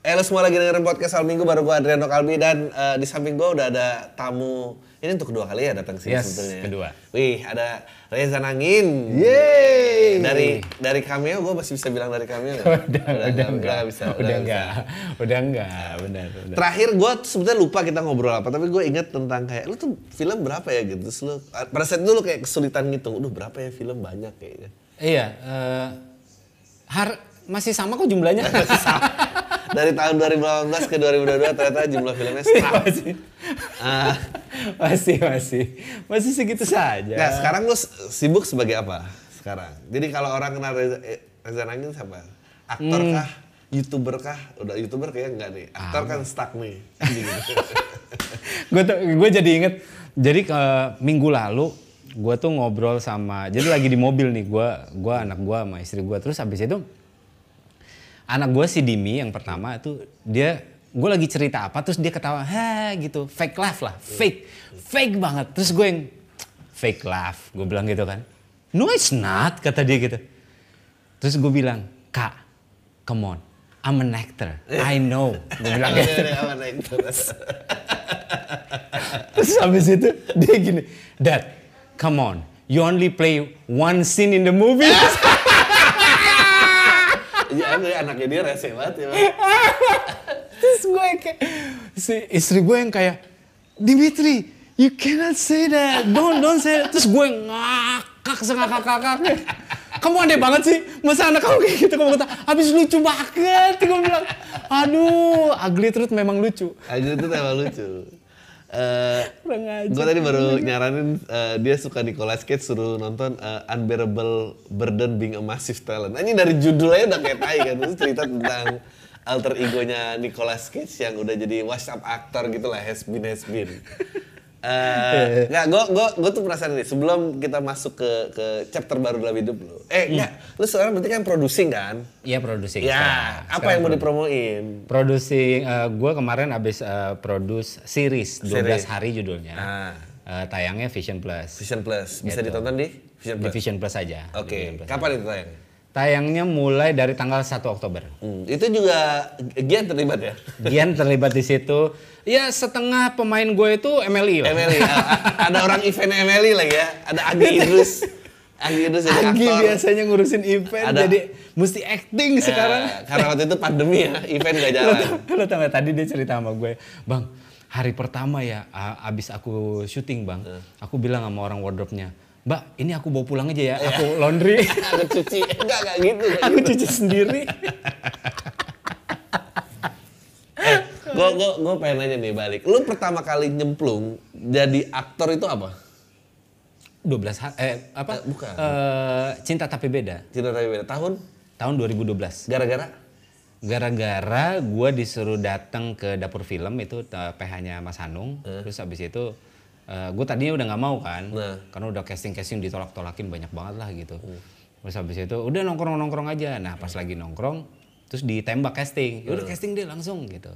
Eh lo semua lagi dengerin podcast Al Minggu baru gue Adriano Kalbi dan eh, di samping gue udah ada tamu ini untuk kedua kali ya datang sini Yes, sebetulnya. kedua. Wih ada Reza Nangin. Yeay. Dari dari cameo gue masih bisa bilang dari cameo nggak? udah, udah, enggak, bisa. udah, bisa. enggak, udah enggak, benar, benar. Terakhir gue sebetulnya lupa kita ngobrol apa tapi gue inget tentang kayak lu tuh film berapa ya gitu. Terus lu pada saat itu lu kayak kesulitan ngitung. Udah berapa ya film banyak kayaknya. Iya, eh, har masih sama kok jumlahnya. Dari tahun 2018 ke 2022 ternyata jumlah filmnya setahun. masih, Ah. masih, masih, masih segitu saja. Nah, sekarang lu sibuk sebagai apa sekarang? Jadi kalau orang kenal Reza, eh, Reza Nangin siapa? Aktor kah? Youtuber kah? Udah Youtuber kayaknya enggak nih. Aktor kan stuck nih. gue gue jadi inget jadi ke minggu lalu gue tuh ngobrol sama jadi lagi di mobil nih gue gua anak gue sama istri gue terus habis itu anak gue si Dimi yang pertama itu dia gue lagi cerita apa terus dia ketawa ha gitu. Fake laugh lah fake. Fake banget. Terus gue yang fake laugh gue bilang gitu kan. No it's not kata dia gitu. Terus gue bilang kak come on. I'm an actor. I know. Gue bilang gitu? Terus habis itu dia gini, Dad, come on, you only play one scene in the movie. Iya, ada anaknya dia rese banget ya. Terus gue kayak, si istri gue yang kayak, Dimitri, you cannot say that, don't don't say that. Terus gue ngakak sengakak-kakaknya. Kamu aneh banget sih, masa anak kamu kayak gitu kamu kata, habis lucu banget. Gue bilang, aduh, ugly truth memang lucu. Aja itu emang lucu. Eh, ajar. gue tadi baru nyaranin eh, dia suka Nicolas Cage suruh nonton eh, Unbearable Burden Being a Massive Talent. Ini dari judulnya udah kayak tai kan. Itu cerita tentang alter egonya Nicolas Cage yang udah jadi WhatsApp aktor gitu lah, has been has been. Eh, nggak, gue gue gue tuh penasaran nih sebelum kita masuk ke ke chapter baru dalam hidup lu. Eh, enggak, lu sekarang berarti kan producing kan? Iya producing. Ya, sekarang. apa Sekarang yang mau dipromoin? Producing, gue kemarin abis eh, produce series 12 Series. hari judulnya. Ah. Eh, tayangnya Vision Plus. Vision Plus bisa Gitu. ditonton di Vision Di Plus. Vision Plus aja. Di Oke, Plus. kapan itu tayang? Tayangnya mulai dari tanggal 1 Oktober. Hmm, itu juga Gian terlibat ya? Gian terlibat di situ. Ya setengah pemain gue itu MLI lah. Emily, a- a- ada orang event Emily lagi ya? Ada Agi Idrus. Agi Idrus jadi Anggi aktor. biasanya ngurusin event Ada- jadi mesti acting Eh, sekarang. karena waktu itu pandemi ya, event gak jalan. lo tau gak, tadi dia cerita sama gue, bang hari pertama ya abis aku syuting bang, aku bilang sama orang wardrobe-nya, mbak ini aku bawa pulang aja ya, aku laundry, Aku cuci, enggak, enggak gitu. nggak aku gitu. cuci sendiri. Eh, gue gue gue pengen nanya nih balik. Lu pertama kali nyemplung jadi aktor itu apa? 12 hari, eh apa? Eh, bukan. Eh, cinta tapi beda, Cinta tapi beda tahun? tahun 2012. Gara-gara? Gara-gara gue disuruh datang ke dapur film itu eh, PH-nya Mas Hanung, terus habis itu gue tadinya udah nggak mau kan, Nah. karena udah casting casting ditolak-tolakin banyak banget lah gitu. Terus habis itu udah nongkrong-nongkrong aja. Nah pas lagi nongkrong, terus ditembak casting, ya udah casting deh langsung gitu.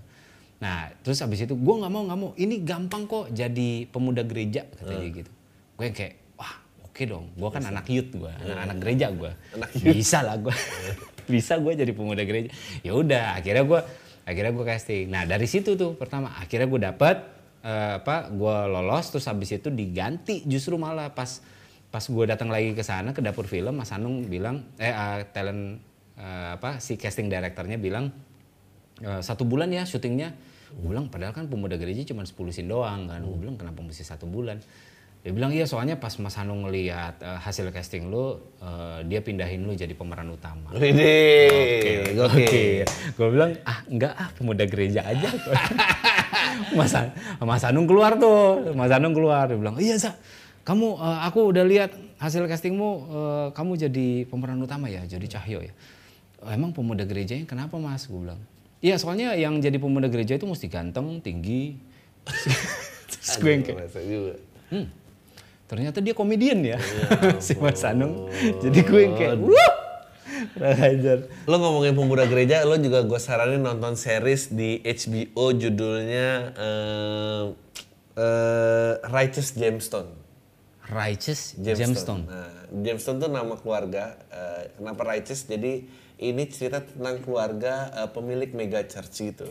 Nah terus habis itu gue nggak mau nggak mau, ini gampang kok jadi pemuda gereja katanya gitu. Gue yang kayak wah oke dong, gue kan anak youth gue, anak-anak gereja gue, Anak bisa lah gue, bisa gue jadi pemuda gereja. Ya udah akhirnya gue akhirnya gue casting. Nah dari situ tuh pertama akhirnya gue dapet eh, apa gue lolos terus habis itu diganti justru malah pas pas gue datang lagi ke sana ke dapur film Mas Anung bilang eh eh, talent eh, apa si casting directornya bilang eh, satu bulan ya syutingnya. Gue bilang padahal kan pemuda gereja cuma 10 scene doang kan. Gue bilang kenapa mesti satu bulan? Dia bilang iya soalnya pas Mas Anung ngelihat eh, hasil casting lu eh, dia pindahin lu jadi pemeran utama. Widih, Oke, gokil. Gue bilang, ah enggak ah pemuda gereja aja. Mas, Mas Anung keluar tuh, Mas Anung keluar. Dia bilang, iya Sa, kamu, eh, aku udah lihat hasil castingmu, eh, kamu jadi pemeran utama ya, jadi Cahyo ya. "Oh, emang pemuda gerejanya kenapa mas? Gue bilang, iya soalnya yang jadi pemuda gereja itu mesti ganteng, tinggi. Terus gue yang kayak, hmm, ternyata dia komedian ya, si Mas Anung. Jadi gue yang kayak, wuh, kurang ajar. Lo ngomongin pemuda gereja, lo juga gue saranin nonton series di HBO judulnya eh eh, Righteous Gemstone. Righteous Gemstone. Nah, Gemstone tuh nama keluarga. Eh, kenapa Righteous? Jadi ini cerita tentang keluarga eh, pemilik mega church gitu.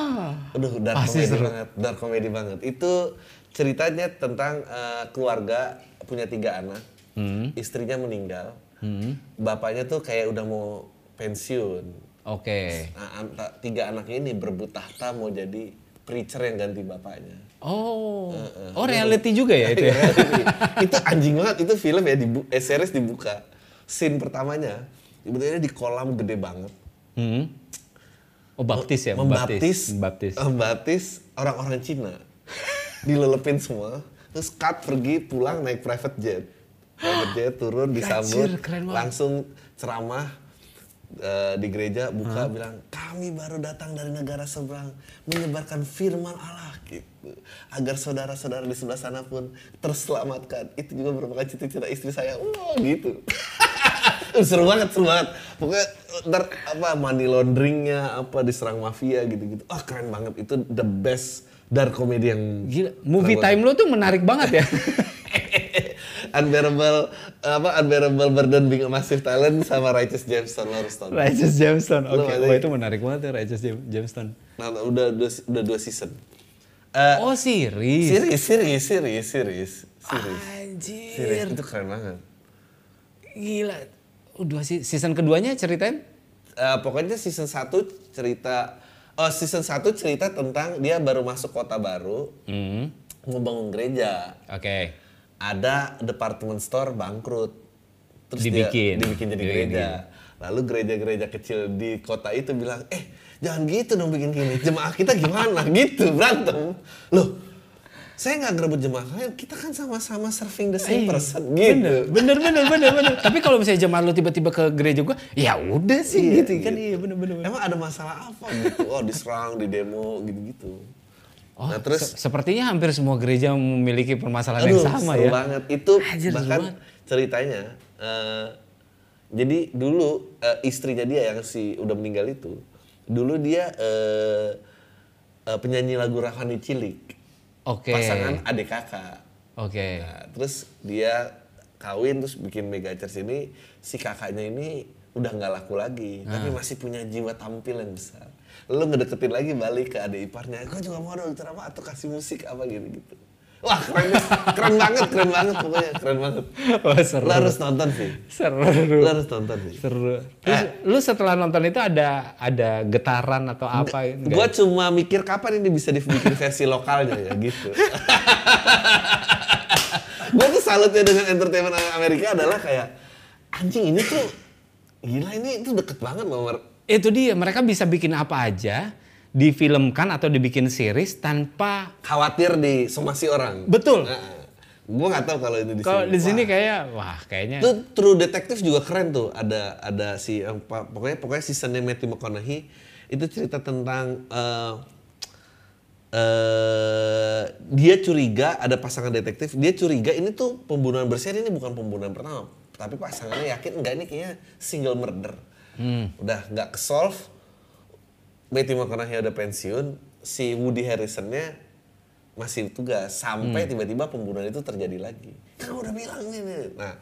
Aduh, dark Pasti comedy seru. banget, dark comedy banget. Itu ceritanya tentang eh, keluarga punya tiga anak, Hmm. istrinya meninggal, Hmm. bapaknya tuh kayak udah mau pensiun. Oke. Nah, anta- tiga anak ini berebut tahta mau jadi preacher yang ganti bapaknya. Oh, oh reality juga ya itu ya? itu anjing banget, itu film ya, dibu eh, series dibuka. Scene pertamanya, sebetulnya di kolam gede banget. Hmm. Oh baptis ya? membaptis Baptis. membaptis orang-orang Cina dilelepin semua terus cut pergi pulang naik private jet jet turun disambut Gajir, langsung ceramah eh, di gereja buka bilang kami baru datang dari negara seberang menyebarkan firman Allah gitu. Agar saudara-saudara di sebelah sana pun terselamatkan. Itu juga merupakan cita-cita istri saya. Wah gitu. Seru banget seru banget. Pokoknya ntar apa money launderingnya apa diserang mafia gitu-gitu. Ah keren banget. Itu the best dark comedy yang Gila, movie time lo tuh menarik banget ya. unbearable apa unbearable burden being a massive talent sama Righteous Gemstone lo harus tonton. Righteous Gemstone. Oke, ada- wah itu menarik banget ya Righteous Gem- Gemstone. Nah, udah udah udah dua season. Eh, Oh series. series series series series series Anjir. series itu keren banget. Gila. Udah sih season keduanya ceritain? Eh, pokoknya season 1 cerita oh season 1 cerita tentang dia baru masuk kota baru Hmm. mau bangun gereja. Oke. Ada department store bangkrut terus Dibikin. dia dibikin jadi Dibikin. gereja lalu gereja-gereja kecil di kota itu bilang eh jangan gitu dong bikin gini jemaah kita gimana gitu berantem loh saya nggak ngerebut jemaah kalian kita kan sama-sama serving the same Eh, person gitu Bener, bener, bener, bener. Tapi kalau misalnya jemaat lu tiba-tiba ke gereja gua, ya udah sih Iya, gitu kan. Iya bener, bener. bener. emang ada masalah apa gitu oh diserang di demo gitu-gitu Oh, nah terus se- sepertinya hampir semua gereja memiliki permasalahan yang Aduh, sama seru ya. banget. Itu seru bahkan banget. ceritanya eh, jadi dulu eh, istrinya dia yang si udah meninggal itu, dulu dia eh, eh, penyanyi lagu rohani cilik. Oke. Pasangan adik kakak. Oke. Nah, terus dia kawin terus bikin mega church ini si kakaknya ini udah nggak laku lagi tapi Ah. masih punya jiwa tampil yang besar lu ngedeketin lagi balik ke adik iparnya gue juga mau dong ceramah atau kasih musik apa gitu gitu wah keren keren banget keren banget pokoknya keren banget Wah seru. lu harus nonton sih Seru. lu harus nonton sih Seru. Terus lu setelah nonton itu ada ada getaran atau apa? Enggak? gue cuma mikir kapan ini bisa dibikin versi lokalnya ya gitu gue tuh salutnya dengan entertainment Amerika adalah kayak anjing ini tuh gila ini itu deket banget sama Itu dia, mereka bisa bikin apa aja, difilmkan atau dibikin series tanpa khawatir disomasi orang. Betul. gue nggak tahu kalau itu di Kalau sini. di sini kayak wah kayaknya itu True Detective juga keren tuh. Ada ada si pa- pokoknya pokoknya seasonnya Matthew McConaughey itu cerita tentang eh eh, dia curiga ada pasangan detektif dia curiga ini tuh pembunuhan berseri ini bukan pembunuhan pertama tapi pasangannya yakin enggak ini kayaknya single murder udah nggak ke solve Matthew McConaughey udah pensiun si Woody Harrelsonnya masih tugas sampai tiba-tiba pembunuhan itu terjadi lagi. Kan udah bilang nih. Nah,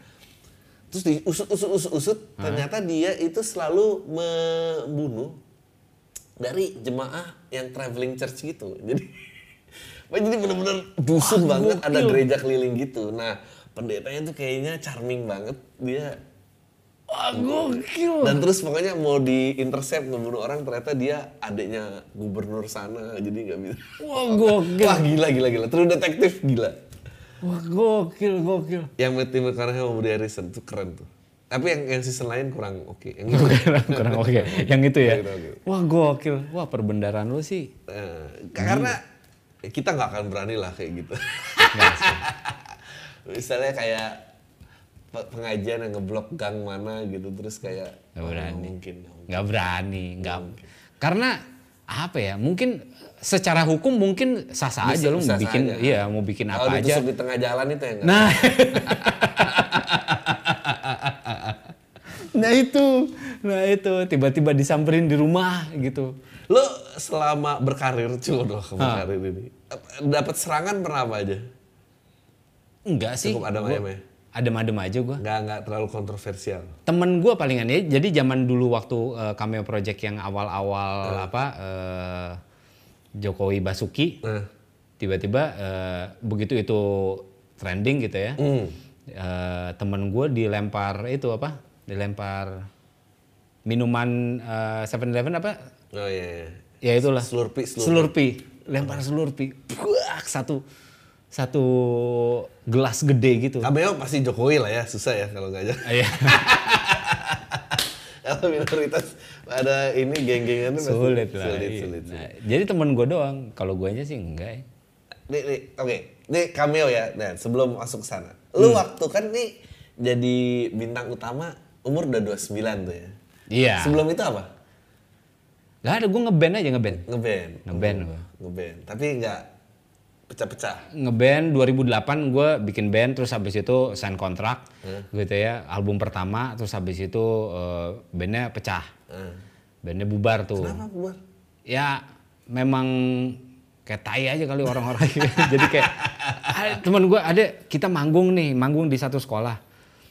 terus diusut usut usut usut ternyata dia itu selalu membunuh dari jemaah yang traveling church gitu. Jadi jadi bener-bener dusun banget ada gereja keliling gitu. Nah, pendetanya tuh kayaknya charming banget. Dia wah gokil. dan terus pokoknya mau di intercept membunuh orang ternyata dia adiknya gubernur sana jadi nggak bisa. Wah gokil. Wah gila gila gila. True detektif gila. Wah gokil gokil. Yang Matthew McConaughey sama Woody Harrelson tuh keren tuh. Tapi yang yang season lain kurang oke. Yang itu kurang, kurang oke. Yang itu ya. Kurang. Wah gokil. Wah perbendaran lu sih. eh, karena kita nggak akan berani lah kayak gitu. Misalnya kayak pengajian yang ngeblok gang mana gitu terus kayak Nggak oh, berani. nggak mungkin. Nggak berani, nggak. Karena apa ya? Mungkin secara hukum mungkin sah-sah aja lu mau bikin aja. iya mau bikin Kalau apa aja. di tengah jalan itu ya? Nah. nah itu, nah itu tiba-tiba disamperin di rumah gitu. Lo selama berkarir cuy doh berkarir ini. Dapat serangan pernah apa aja? Enggak sih. Cukup adem gua- ayem ya? Adem-adem aja gua. Nggak nggak terlalu kontroversial. Temen gua palingan ya. Jadi zaman dulu waktu eh, cameo project yang awal-awal apa eh, Jokowi Basuki, Nah. tiba-tiba eh, begitu itu trending gitu ya. Hmm. eh, temen gue dilempar itu apa? Dilempar minuman eh, 7-Eleven apa? Oh iya. iya. Ya itulah. Slurpee, slurpee. Slurpee. Lempar slurpee. Buak, satu satu gelas gede gitu. Cameo pasti Jokowi lah ya, susah ya kalau nggak aja. Iya. Kalau minoritas ada ini geng-gengan pasti sulit lah. Sulit, iya. sulit, Nah, jadi temen gue doang. Kalau guanya sih enggak ya. Nih, nih, oke. Nih cameo ya. Nah, sebelum masuk ke sana. Lu Hmm. waktu kan nih jadi bintang utama umur udah 29 tuh ya. Iya. Sebelum itu apa? Gak ada, gue ngeband aja ngeband. Ngeband. Ngeband gua. Ngeband. Tapi nggak pecah-pecah. Ngeband 2008 gue bikin band terus habis itu sign kontrak gitu ya. Album pertama terus habis itu eh, bandnya pecah. Nah. Bandnya bubar tuh. Kenapa bubar? ya memang kayak tai aja kali orang-orang jadi kayak ada- teman gue ada kita manggung nih manggung di satu sekolah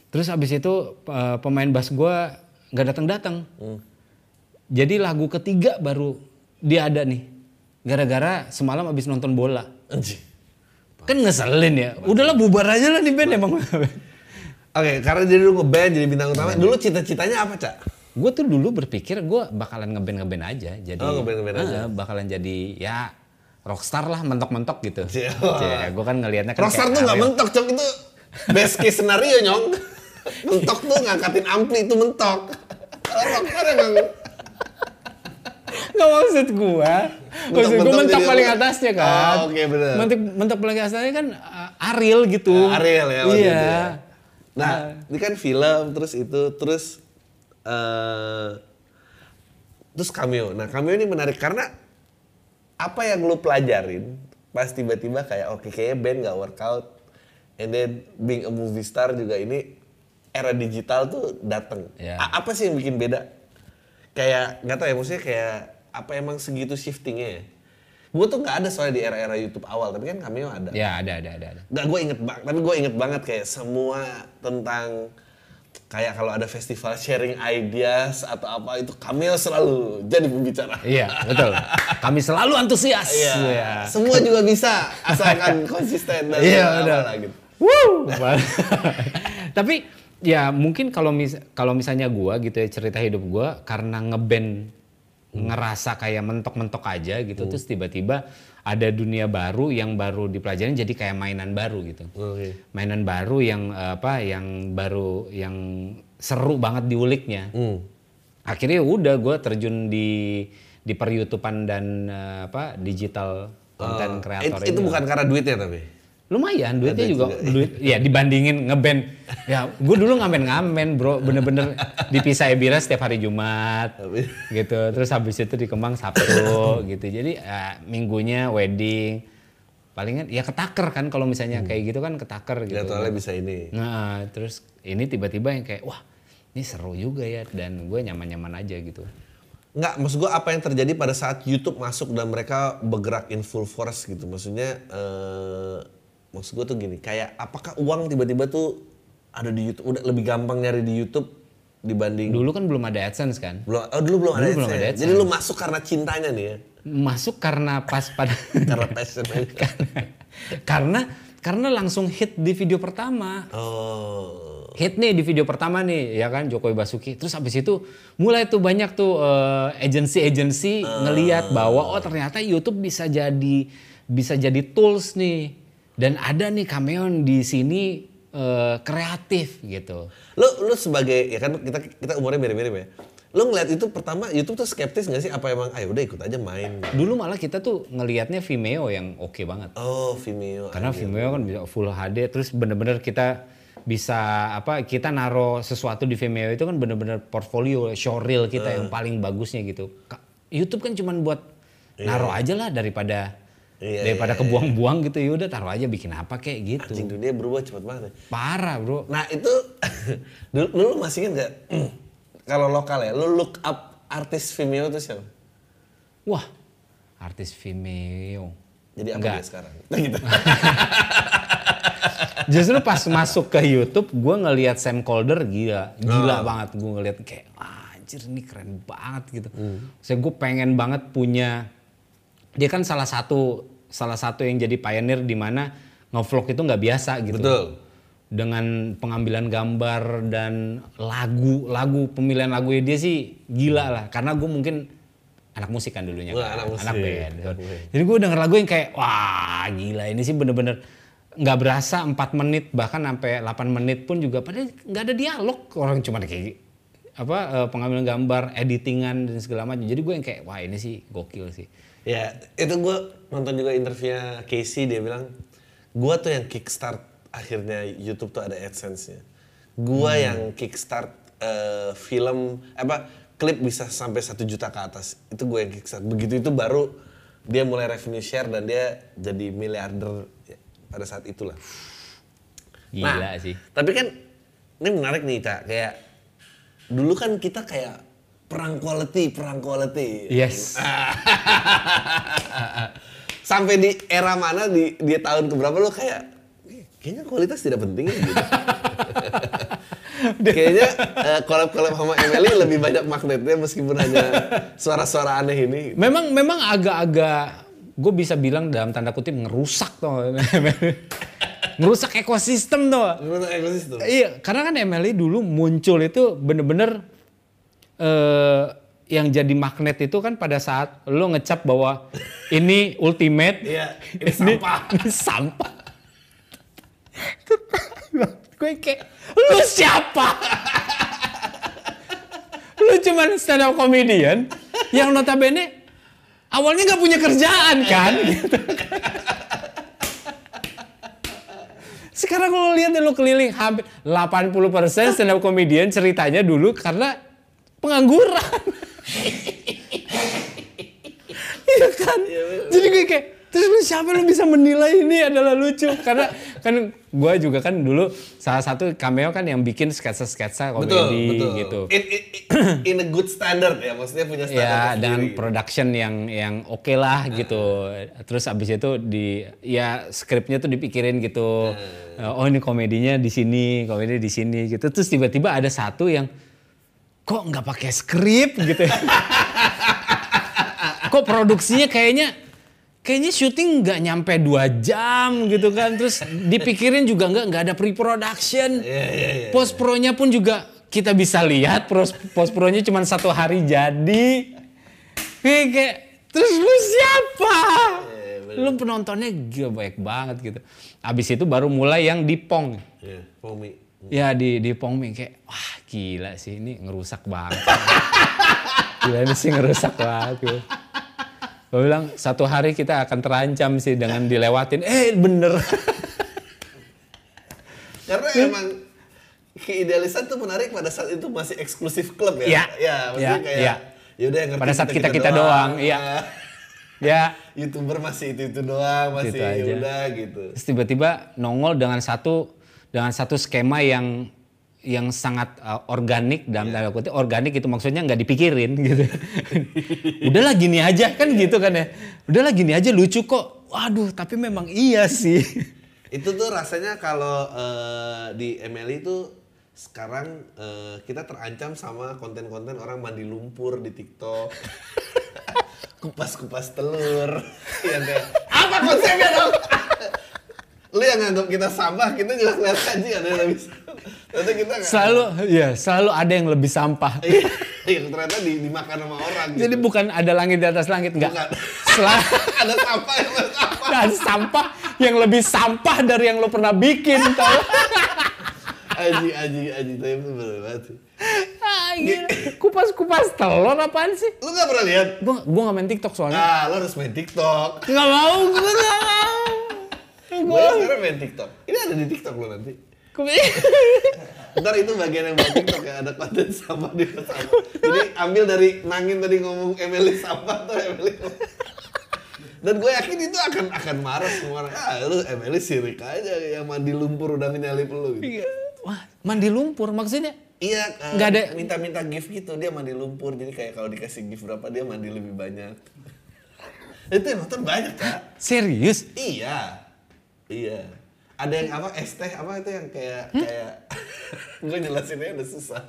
terus habis itu eh, pemain bass gue nggak datang datang jadi lagu ketiga baru dia ada nih gara-gara semalam habis nonton bola. Kan ngeselin ya udahlah bubar aja lah nih band emang Oke, karena jadi lu ngeband jadi bintang utama. Dulu cita-citanya apa, Cak? gue tuh dulu berpikir gue bakalan ngeband ngeband aja jadi Oh, ngeband-ngeband aja. eh, bakalan jadi ya rockstar lah mentok-mentok gitu Iya. gue kan ngelihatnya kan Rockstar tuh nggak mentok, Cok. Itu best case scenario, Nyong. mentok tuh ngangkatin ampli itu mentok. Kalau Rockstar emang Nggak maksud gua. Maksud gua mentok paling atasnya kan. Oh, oke, bener. Mentok, mentok paling atasnya kan uh, Ariel gitu. Ya, Ariel ya Iya. ya. Nah, ini kan film terus itu terus eh terus cameo. Nah, cameo ini menarik karena apa yang lu pelajarin pas tiba-tiba kayak oke kayaknya band nggak workout and then being a movie star juga ini era digital tuh dateng. A- Apa sih yang bikin beda? Kayak nggak tahu ya maksudnya kayak apa emang segitu shiftingnya ya? Gue tuh nggak ada soalnya di era-era YouTube awal, tapi kan cameo ada. Ya ada ada ada. ada. Nggak, gue inget banget. Tapi gue inget banget kayak semua tentang kayak kalau ada festival sharing ideas atau apa itu Kamil selalu jadi pembicara. Iya betul. Kami selalu antusias. Iya. Iya. Semua juga bisa asalkan konsisten dan Iya, lah gitu. Woo! Tapi ya mungkin kalau mis kalau misalnya gua gitu ya cerita hidup gua karena ngeband ngerasa kayak mentok-mentok aja gitu terus tiba-tiba ada dunia baru yang baru dipelajarin jadi kayak mainan baru gitu. Oke. Mainan baru yang eh, apa yang baru yang seru banget diuliknya. Hmm. Akhirnya ya udah gua terjun di di per YouTubean dan eh, apa digital It- content creator itu ini. bukan karena duitnya tapi. Lumayan duitnya juga, juga. duit. Ya dibandingin ngeband. Ya gue dulu ngamen-ngamen bro. Bener-bener dipisah Ebira setiap hari Jumat gitu. Terus habis itu di Kemang Sabtu gitu. Jadi ya, minggunya wedding. Palingan ya ketaker kan kalau misalnya kayak gitu kan ketaker gitu Jadwalnya bisa ini. nah terus ini tiba-tiba yang kayak wah ini seru juga ya. Dan gue nyaman-nyaman aja gitu. Nggak, maksud gue apa yang terjadi pada saat YouTube masuk dan mereka bergerak in full force gitu. Maksudnya, eh, maksud gue tuh gini, kayak apakah uang tiba-tiba tuh ada di YouTube, udah lebih gampang nyari di YouTube dibanding dulu kan belum ada AdSense kan belum oh dulu belum ada, Dulu belum AdSense. ada AdSense. Jadi lu masuk karena cintanya nih ya, masuk karena pas pada karena passion aja. karena karena langsung hit di video pertama Oh. hit nih di video pertama nih ya kan Jokowi Basuki terus habis itu mulai tuh banyak tuh eh, agensi-agensi ngeliat bahwa oh ternyata YouTube bisa jadi bisa jadi tools nih dan ada nih cameo di sini eh, kreatif gitu Lu lu sebagai ya kan kita kita umurnya mirip-mirip ya. Lu ngeliat itu pertama YouTube tuh skeptis gak sih apa emang ayo udah ikut aja main. dulu malah kita tuh ngelihatnya Vimeo yang oke banget Oh, Vimeo. karena Vimeo kan bisa full HD terus bener-bener kita bisa apa kita naro sesuatu di Vimeo itu kan bener-bener portfolio showreel kita yang paling bagusnya gitu YouTube kan cuman buat naruh aja lah daripada Iya, daripada kebuang-buang gitu ya udah taruh aja bikin apa kayak gitu Anjing dunia berubah cepat banget. ya. parah bro Nah itu dulu, dulu masih inget gak? Kalau lokal ya, lu look up artis Vimeo itu siapa? wah artis Vimeo Jadi apa Enggak. dia sekarang? Nah, gitu. Justru pas masuk ke YouTube, gue ngelihat Sam Calder gila, gila Oh. banget. Gue ngelihat kayak, "Wah, anjir ini keren banget gitu. Hmm. Saya gue pengen banget punya, dia kan salah satu salah satu yang jadi pioneer di mana ngevlog itu nggak biasa gitu. Betul. Dengan pengambilan gambar dan lagu, lagu pemilihan lagunya dia sih gila lah. Karena gue mungkin anak musik kan dulunya, Wah, kan. anak musik. band. Anak band. Jadi gue denger lagu yang kayak wah gila ini sih bener-bener nggak berasa 4 menit bahkan sampai 8 menit pun juga padahal nggak ada dialog orang cuma kayak apa eh, pengambilan gambar, editingan dan segala macam. Jadi gue yang kayak wah ini sih gokil sih. Ya, itu gue nonton juga interviewnya Casey, dia bilang, gue tuh yang kickstart akhirnya YouTube tuh ada AdSense-nya. Gue yang kickstart eh, film, apa, klip bisa sampai satu juta ke atas. Itu gue yang kickstart. Begitu itu baru dia mulai revenue share dan dia jadi miliarder ya, pada saat itulah. Gila Nah, sih. Tapi kan ini menarik nih Cak, kayak dulu kan kita kayak perang quality, perang quality. Yes. Sampai di era mana di di tahun keberapa lo kayak "Eh, kayaknya kualitas tidak penting ya gitu. kayaknya eh, collab-collab sama Emily lebih banyak magnetnya meskipun hanya suara-suara aneh ini. Memang memang agak-agak gue bisa bilang dalam tanda kutip ngerusak tuh. ngerusak ekosistem tuh. Ekosistem. Iya, karena kan MLI dulu muncul itu bener-bener eh yang jadi magnet itu kan pada saat lo ngecap bahwa ini ultimate, Iya, ini sampah. ini sampah. Gue kayak, lu siapa? lu cuman stand up comedian yang notabene awalnya nggak punya kerjaan kan? gitu. Sekarang kalau lihat lu keliling hampir 80% stand up comedian ceritanya dulu karena pengangguran. Iya kan? Jadi gue kayak, terus lu siapa lu bisa menilai ini adalah lucu? Karena kan gue juga kan dulu salah satu cameo kan yang bikin sketsa-sketsa komedi gitu. In, in, in a good standard ya, maksudnya punya standar Ya dengan production yang yang oke lah gitu. Terus abis itu di ya skripnya tuh dipikirin gitu. Oh ini komedinya di sini, komedi di sini gitu. Terus tiba-tiba ada satu yang kok nggak pakai skrip gitu. kok produksinya kayaknya kayaknya syuting nggak nyampe dua jam gitu kan. Terus dipikirin juga nggak nggak ada pre-production. Iya, iya, iya. Post pro-nya pun juga kita bisa lihat post post pro-nya cuma satu hari jadi. Kayak, kayak terus lu siapa? lu penontonnya gila baik banget gitu. Abis itu baru mulai yang di Pong. Iya, Pomi. Ya di di Pong Mi kayak wah gila sih ini ngerusak banget. gila ini sih ngerusak banget. Gue bilang satu hari kita akan terancam sih dengan dilewatin. Eh bener. Karena emang keidealisan tuh menarik pada saat itu masih eksklusif klub ya. Iya. Ya, maksudnya Iya, kayak iya. yaudah yang ngerti Pada saat kita-kita doang, iya. Nah, ya YouTuber masih itu-itu doang, masih Gitu yaudah gitu. Terus tiba-tiba nongol dengan satu dengan satu skema yang yang sangat uh, organik dalam tanda kutip organik itu maksudnya nggak dipikirin gitu. Udahlah gini aja kan gitu kan ya. Udahlah gini aja lucu kok. Waduh, tapi memang iya sih. Itu tuh rasanya kalau eh, di MLI itu sekarang eh, kita terancam sama konten-konten orang mandi lumpur di TikTok. Kupas-kupas telur. yang kayak, apa konsepnya dong? Lu yang nganggap kita sampah, kita juga ngeliat aja ada yang lebih Ternyata kita nggak- Selalu ya, selalu ada yang lebih sampah. Iya, yang ternyata di, dimakan sama orang gitu. Jadi bukan ada langit di atas langit enggak. Selalu ada sampah yang lebih sampah. ada sampah yang lebih sampah dari yang lo pernah bikin tau. Aji, aji, aji, tapi itu bener banget sih. Ah, gila. Kupas-kupas telur apaan sih? Lu gak pernah lihat? Gua gua gak main TikTok soalnya. Nah, lu harus main TikTok. Gak mau, gue gak mau. Gue sekarang main TikTok. Ini ada di TikTok lo nanti. Ntar itu bagian yang buat TikTok ya, ada konten sampah di sampah. Jadi ambil dari Nangin tadi ngomong Emily sampah tuh Emily. Dan gue yakin itu akan akan marah semua orang. Ah, lu Emily sirik aja yang mandi lumpur udah nyalip lu gitu. Iya. Wah, mandi lumpur maksudnya? Iya, eh, Nggak ada- minta-minta gift gitu. Dia mandi lumpur. Jadi kayak kalau dikasih gift berapa dia mandi lebih banyak. itu yang nonton banyak, Kak. Serius? Iya. Iya. Ada yang apa es teh apa itu yang kayak kayak gue jelasinnya udah susah.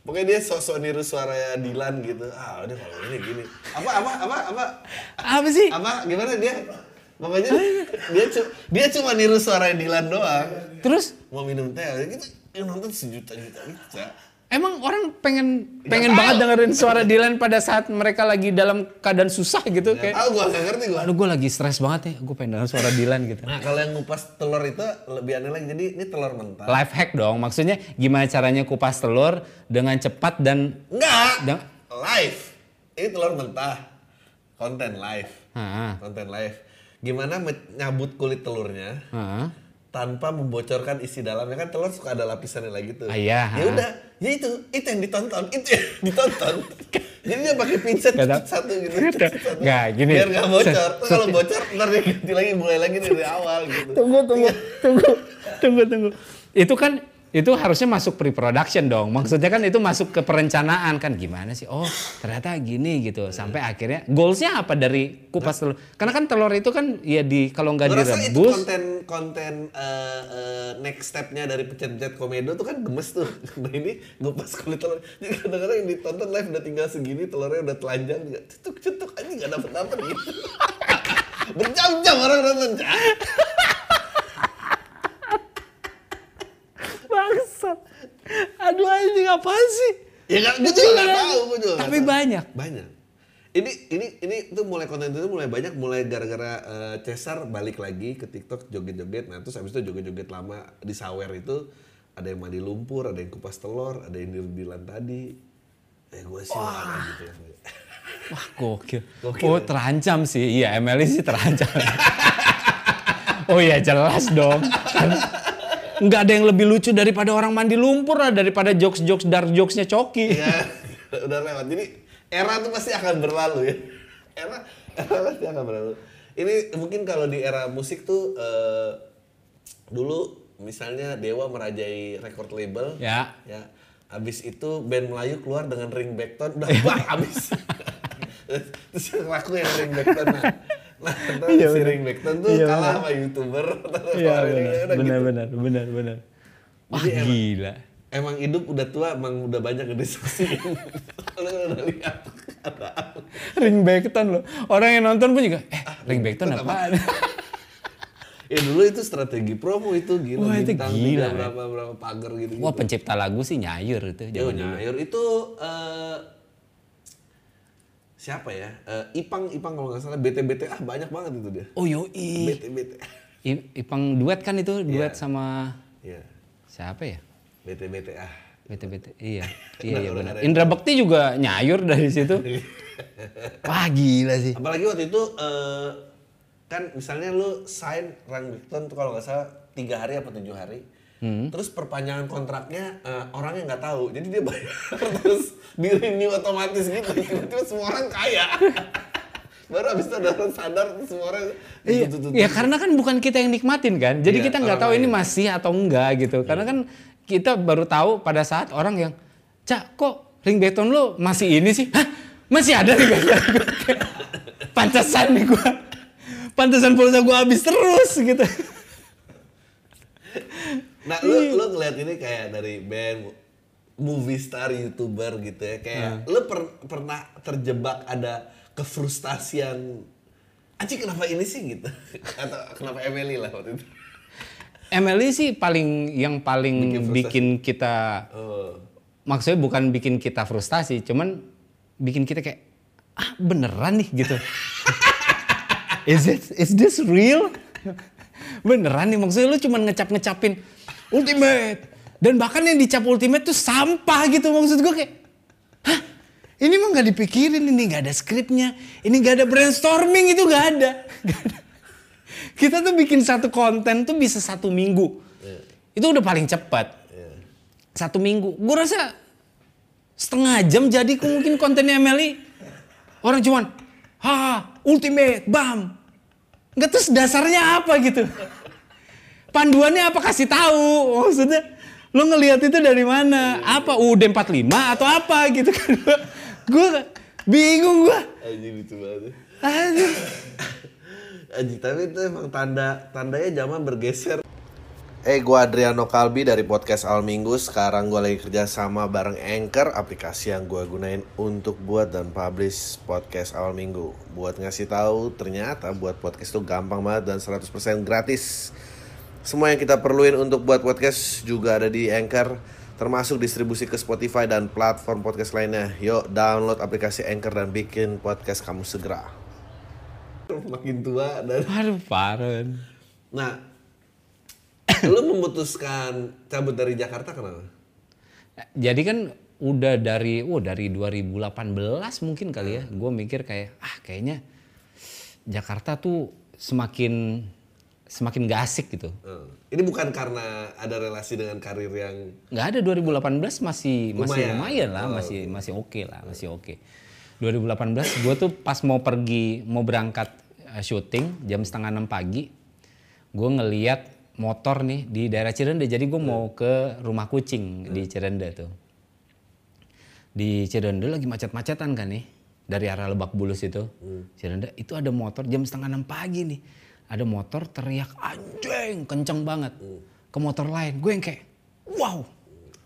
Pokoknya dia sok-sok niru suaranya Dilan gitu. Ah, udah kalau ini gini. Apa apa apa apa Apa sih? apa gimana dia? Pokoknya dia cu dia cuma niru suara Dilan doang. Terus Mau minum teh gitu yang nonton sejuta-juta gitu. Emang orang pengen pengen banget dengerin suara Dylan pada saat mereka lagi dalam keadaan susah gitu kayak tahu gua nggak ngerti gua. aduh gue lagi stres banget ya gue pengen denger suara Dylan gitu Nah, kalau yang ngupas telur itu lebih aneh lagi. Jadi ini telur mentah. life hack dong maksudnya gimana caranya kupas telur dengan cepat dan Enggak. Dan- Live. Ini telur mentah. Konten live. Ah, Konten live. Gimana nyabut kulit telurnya ah. Tanpa membocorkan isi dalamnya kan telur suka ada lapisannya lagi tuh. Ah, iya. Ya udah, ya itu, itu yang ditonton, itu yang ditonton. Jadi dia pakai pinset satu gitu. Gak, satu. Nggak, gini. Biar nggak bocor. Se- Kalau bocor, ntar dia ganti lagi, mulai lagi dari awal gitu. tunggu tunggu tunggu tunggu tunggu itu kan itu harusnya masuk pre-production dong maksudnya kan itu masuk ke perencanaan kan gimana sih oh ternyata gini gitu sampai akhirnya goalsnya apa dari kupas telur karena kan telur itu kan ya di kalau nggak rasa itu direbus konten konten eh, eh, next stepnya dari pencet-pencet komedo tuh kan gemes tuh. Nah ini gue pas kulit telur. Jadi kadang-kadang yang ditonton live udah tinggal segini, telurnya udah telanjang juga. Cetuk-cetuk aja nggak dapet dapet gitu. Berjam-jam orang nonton. Cak. Bangsat aduh anjing apa sih Ya kan, gue juga nggak tahu, gue juga. Tapi tahu. banyak. Banyak. Ini ini ini tuh mulai konten itu mulai banyak mulai gara-gara eh, Cesar balik lagi ke TikTok joget-joget. Nah terus habis itu joget-joget lama di sawer itu ada yang mandi lumpur, ada yang kupas telur, ada yang dirdilan tadi. Eh gue sih kayak gitu. wah gokil Gokil, oh ya? terancam sih iya Emily sih terancam oh iya jelas dong nggak ada yang lebih lucu daripada orang mandi lumpur lah daripada jokes-jokes dark jokesnya Coki Iya, udah lewat. Jadi era tuh pasti akan berlalu ya. Era, era pasti akan berlalu. Ini mungkin kalau di era musik tuh eh, dulu misalnya Dewa merajai record label. Ya. Ya. Habis itu band Melayu keluar dengan ringback tone udah wah habis. Terus yang laku yang ringback tone. Nah, nah Iya, si bener. ringback tone tuh Iya, kalah bener. sama YouTuber. Iya benar benar gitu. benar benar benar wah Jadi emang- gila Emang hidup udah tua, emang udah banyak ngediskusiin. Lu udah lihat. ringback tone loh orang yang nonton pun juga eh ringback tone tone apaan Ya dulu itu strategi promo itu gila Wah, itu bintang gila, men. berapa berapa pagar gitu. wah pencipta lagu sih nyayur itu Yo, dulu Nyayur itu eh, siapa ya? Eh, Ipang Ipang kalau nggak salah BT BT ah banyak banget itu dia. oh yoi BT BT. Ipang duet kan itu duet Iya. sama Iya. siapa ya BT BT ah. BT-BT iya iya iya Udah benar. Indra Bekti juga nyayur dari situ wah gila sih Apalagi waktu itu eh, kan misalnya lu sign Rang Victon tuh kalau nggak salah tiga hari apa tujuh hari. Hmm. Terus perpanjangan kontraknya eh, orangnya nggak tahu, jadi dia bayar terus di renew otomatis gitu. Tiba-tiba semua orang kaya. Baru abis itu ada orang sadar semua orang. Iya, ya karena kan bukan kita yang nikmatin kan. Jadi Iya, kita nggak tahu ini masih atau enggak gitu. Karena kan kita baru tahu pada saat orang yang, "Cak, kok ring beton lo masih ini sih?" Hah? Masih ada ring beton? Pantesan nih gua. Pantesan pulsa gua habis terus gitu. Nah, lu lu ngeliat ini kayak dari band movie star youtuber gitu ya kayak lu per- pernah terjebak ada kefrustasian anjing kenapa ini sih gitu atau kenapa Emily lah waktu itu Emily sih paling yang paling Bikin bikin kita oh. maksudnya bukan bikin kita frustasi, cuman bikin kita kayak ah beneran nih gitu. is it is this real? beneran nih maksudnya lu cuman ngecap-ngecapin ultimate dan bahkan yang dicap ultimate tuh sampah gitu maksud gue kayak hah ini mah nggak dipikirin ini nggak ada skripnya ini nggak ada brainstorming itu nggak ada. Kita tuh bikin satu konten tuh bisa satu minggu itu udah paling cepat satu minggu. Gue rasa setengah jam jadi mungkin kontennya Emily. Orang cuman, ha, ultimate, bam. Nggak terus dasarnya apa gitu? Panduannya apa kasih tahu? Maksudnya lo ngelihat itu dari mana? Apa UUD 45 atau apa gitu kan? Gue bingung gue. Anjing lucu banget. Aduh. Anjing, tapi itu emang tanda tandanya zaman bergeser. Eh, gua Adriano Kalbi dari podcast Al Minggu. Sekarang gua lagi kerja sama bareng Anchor, aplikasi yang gua gunain untuk buat dan publish podcast Al Minggu. Buat ngasih tahu, ternyata buat podcast itu gampang banget dan 100% gratis. Semua yang kita perluin untuk buat podcast juga ada di Anchor, termasuk distribusi ke Spotify dan platform podcast lainnya. Yuk, download aplikasi Anchor dan bikin podcast kamu segera. Makin tua dan Aduh, parah. Nah, lu memutuskan cabut dari Jakarta kenapa? Jadi kan udah dari, oh dari 2018 mungkin kali ya. Gue mikir kayak, ah kayaknya Jakarta tuh semakin semakin gak asik gitu. Hmm. Ini bukan karena ada relasi dengan karir yang nggak ada 2018 masih masih Lumayan. lumayan lah, Oh, masih masih oke lah, masih oke. 2018 gue tuh pas mau pergi mau berangkat eh, syuting jam setengah enam pagi, gue ngeliat motor nih di daerah Cirende, jadi gue mau ke rumah kucing di Cirende tuh. Di Cirende lagi macet-macetan kan nih dari arah Lebak Bulus itu, Cirende itu ada motor jam setengah enam pagi nih, ada motor teriak anjing kenceng banget ke motor lain, gue yang kayak wow,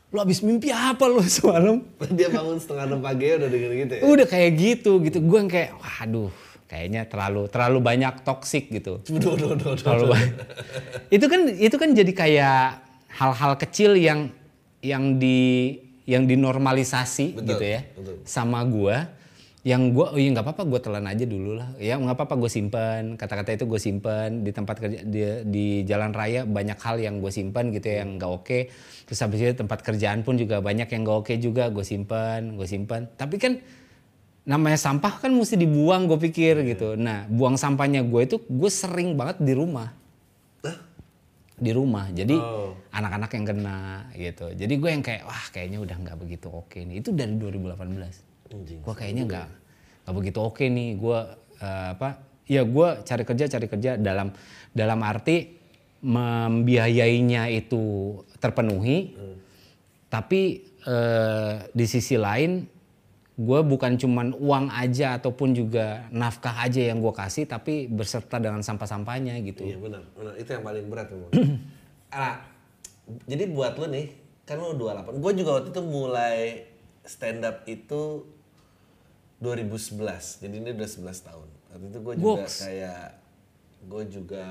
lu abis mimpi apa lu semalam? dia bangun setengah enam pagi udah denger gitu ya? Udah kayak gitu gitu, gue yang kayak waduh kayaknya terlalu terlalu banyak toksik gitu. Duh, duh, duh, duh, Terlalu banyak. itu kan itu kan jadi kayak hal-hal kecil yang yang di yang dinormalisasi Betul, gitu ya betul. sama gua yang gua oh iya nggak apa-apa gue telan aja dulu lah. Ya nggak apa-apa gue simpen. Kata-kata itu gue simpen. Di tempat kerja di, di jalan raya banyak hal yang gue simpen gitu ya, yang nggak oke. Terus habis itu tempat kerjaan pun juga banyak yang nggak oke juga gue simpen gue simpen. Tapi kan namanya sampah kan mesti dibuang gue pikir gitu. Nah buang sampahnya gue itu gue sering banget di rumah. Di rumah. Jadi Oh. anak-anak yang kena gitu. Jadi gue yang kayak wah kayaknya udah nggak begitu oke nih. Itu dari 2018 Anjing. Gue kayaknya nggak nggak begitu oke nih gue eh, apa ya gue cari kerja cari kerja dalam dalam arti membiayainya itu terpenuhi tapi eh, di sisi lain gue bukan cuman uang aja ataupun juga nafkah aja yang gue kasih tapi berserta dengan sampah-sampahnya gitu Iya benar, benar. Itu yang paling berat memang. nah, jadi buat lu nih, kan lu 28. Gue juga waktu itu mulai stand up itu 2011. Jadi ini udah 11 tahun. Waktu itu gue juga Goks. kayak gue juga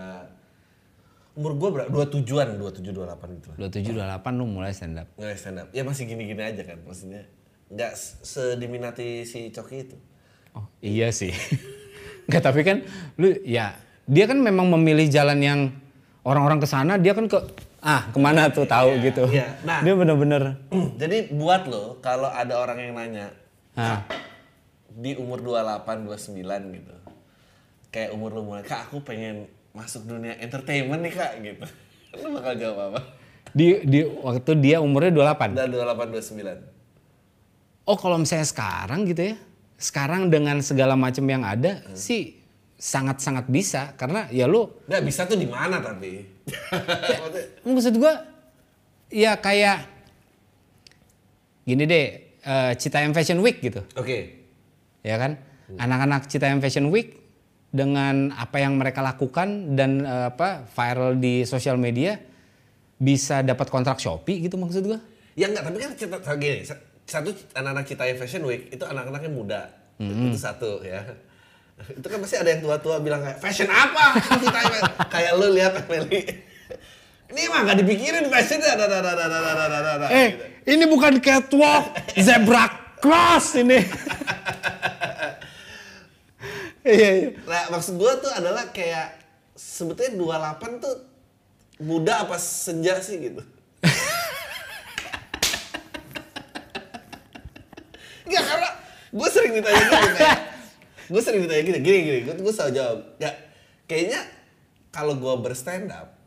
umur gue berapa? 27-an, 27 28 gitu lah. 27 28 lu mulai stand up Nggak stand up. Ya masih gini-gini aja kan maksudnya. Nggak sediminati si Coki itu. Oh iya sih. Enggak tapi kan lu ya dia kan memang memilih jalan yang orang-orang ke sana dia kan ke ah ke mana tuh tahu gitu. iya. Nah. Dia bener-bener Jadi buat lo kalau ada orang yang nanya ah, di umur 28 29 gitu. Kayak umur lu mulai, "Kak, aku pengen masuk dunia entertainment nih, Kak." gitu. Lu bakal jawab apa? di di waktu dia umurnya 28. Dan 28 29. Oh kalau misalnya sekarang gitu ya, sekarang dengan segala macam yang ada sih sangat-sangat bisa karena ya lu Nggak bisa tuh di mana tapi? Maksudnya, maksud gua ya kayak gini deh eh, Citayam Fashion Week gitu. Oke. ya kan anak-anak Citayam Fashion Week dengan apa yang mereka lakukan dan eh, apa viral di sosial media bisa dapat kontrak Shopee gitu maksud gua Ya enggak, tapi kan cerita gini, sa- satu anak-anak Citayam Fashion Week itu anak-anaknya muda. Itu satu ya. Itu kan pasti ada yang tua-tua bilang kayak fashion apa? Kayak lu lihat Meli. Ini mah gak dipikirin fashion dah, dah, dah, dah, dah, dah, dah, dah, dah, dah, eh gitu. ini bukan catwalk zebra cross ini iya iya Nah, maksud gue tuh adalah kayak sebetulnya 28 tuh muda apa senja sih gitu. Enggak karena gue sering ditanya gitu kayak gue sering ditanya gitu gini gini gue gue selalu jawab ya kayaknya kalau gue berstand up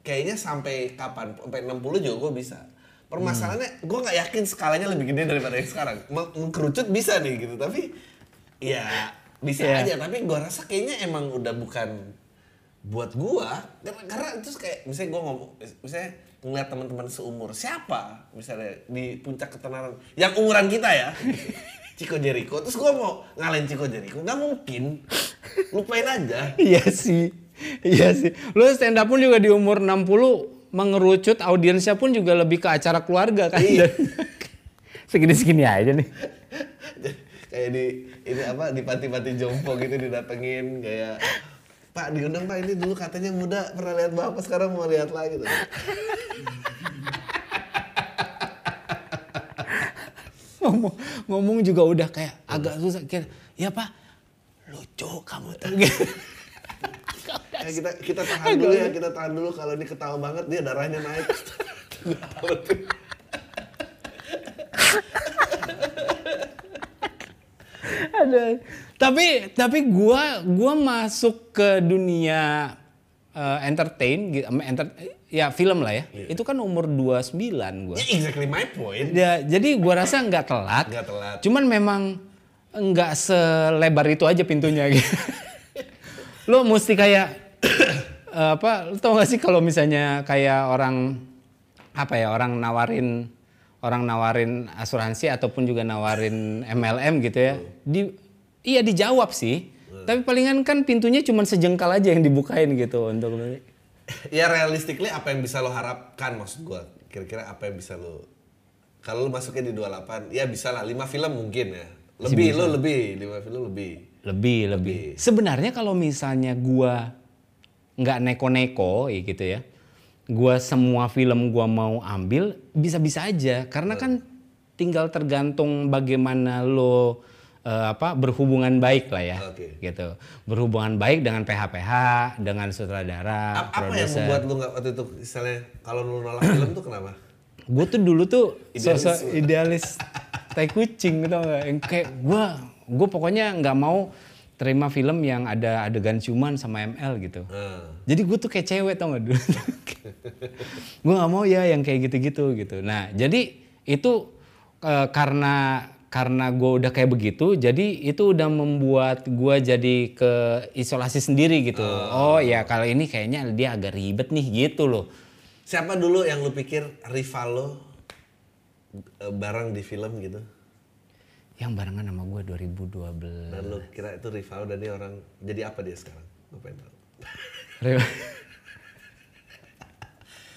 kayaknya sampai kapan sampai 60 juga gue bisa. Permasalahannya gue nggak yakin skalanya lebih gede daripada yang sekarang. Meng- mengkerucut bisa nih gitu tapi ya bisa Iya. aja. Tapi gue rasa kayaknya emang udah bukan buat gua. Karena, karena terus kayak misalnya gua ngomong misalnya ngeliat teman-teman seumur siapa misalnya di puncak ketenaran yang umuran kita ya Chico Jericho terus gua mau ngalahin Chico Jericho nggak mungkin lupain aja Iya sih. Iya sih. Lu stand up pun juga di umur 60 mengerucut audiensnya pun juga lebih ke acara keluarga kan. Iya. Segini-segini aja nih. kayak di ini apa di panti-panti jompo gitu didatengin kayak Pak diundang Pak ini dulu katanya muda pernah lihat bapak sekarang mau lihat lagi tuh. ngomong ngomong juga udah kayak agak susah kayak ya pak lucu kamu tuh Eh, kita kita tahan dulu ya kita tahan dulu kalau ini ketawa banget dia darahnya naik. Ada. Tapi tapi gua gua masuk ke dunia eh, entertain gitu, enter, ya film lah ya. Itu kan umur 29 gua. ya exactly my point. Ya, jadi gua rasa nggak telat. Nggak telat. Cuman memang nggak selebar itu aja pintunya gitu. lo mesti kayak eh, apa? Lo tau gak sih kalau misalnya kayak orang apa ya orang nawarin orang nawarin asuransi ataupun juga nawarin MLM gitu ya. Di iya dijawab sih. Tapi palingan kan pintunya cuma sejengkal aja yang dibukain gitu untuk. Ya realistically apa yang bisa lo harapkan maksud gua? Kira-kira apa yang bisa lo kalau lo masuknya di 28 ya bisa lah 5 film mungkin ya. Lebih lo lebih 5 film lebih. Lebih, lebih. Sebenarnya kalau misalnya gua nggak neko-neko ya gitu ya. Gua semua film gua mau ambil bisa-bisa aja karena kan tinggal tergantung bagaimana lo eh, apa berhubungan baik lah ya. Oke. Gitu. Berhubungan baik dengan PH-PH, dengan sutradara, A- apa yang membuat lo nggak waktu itu misalnya kalau lo nolak film tuh kenapa? gue tuh dulu tuh Idealis sosok idealis tai kucing gitu nggak yang kayak gue gue pokoknya nggak mau terima film yang ada adegan ciuman sama ML gitu Nah, jadi gue tuh kayak cewek tau gak dulu gue nggak mau ya yang kayak gitu-gitu gitu nah jadi itu eh, karena karena gue udah kayak begitu jadi itu udah membuat gue jadi ke isolasi sendiri gitu oh ya kalau ini kayaknya dia agak ribet nih gitu loh siapa dulu yang lo pikir rival lo eh, bareng di film gitu? yang barengan sama gue 2012 Dan lo kira itu rival dan dia orang jadi apa dia sekarang? Gue pengen tahu.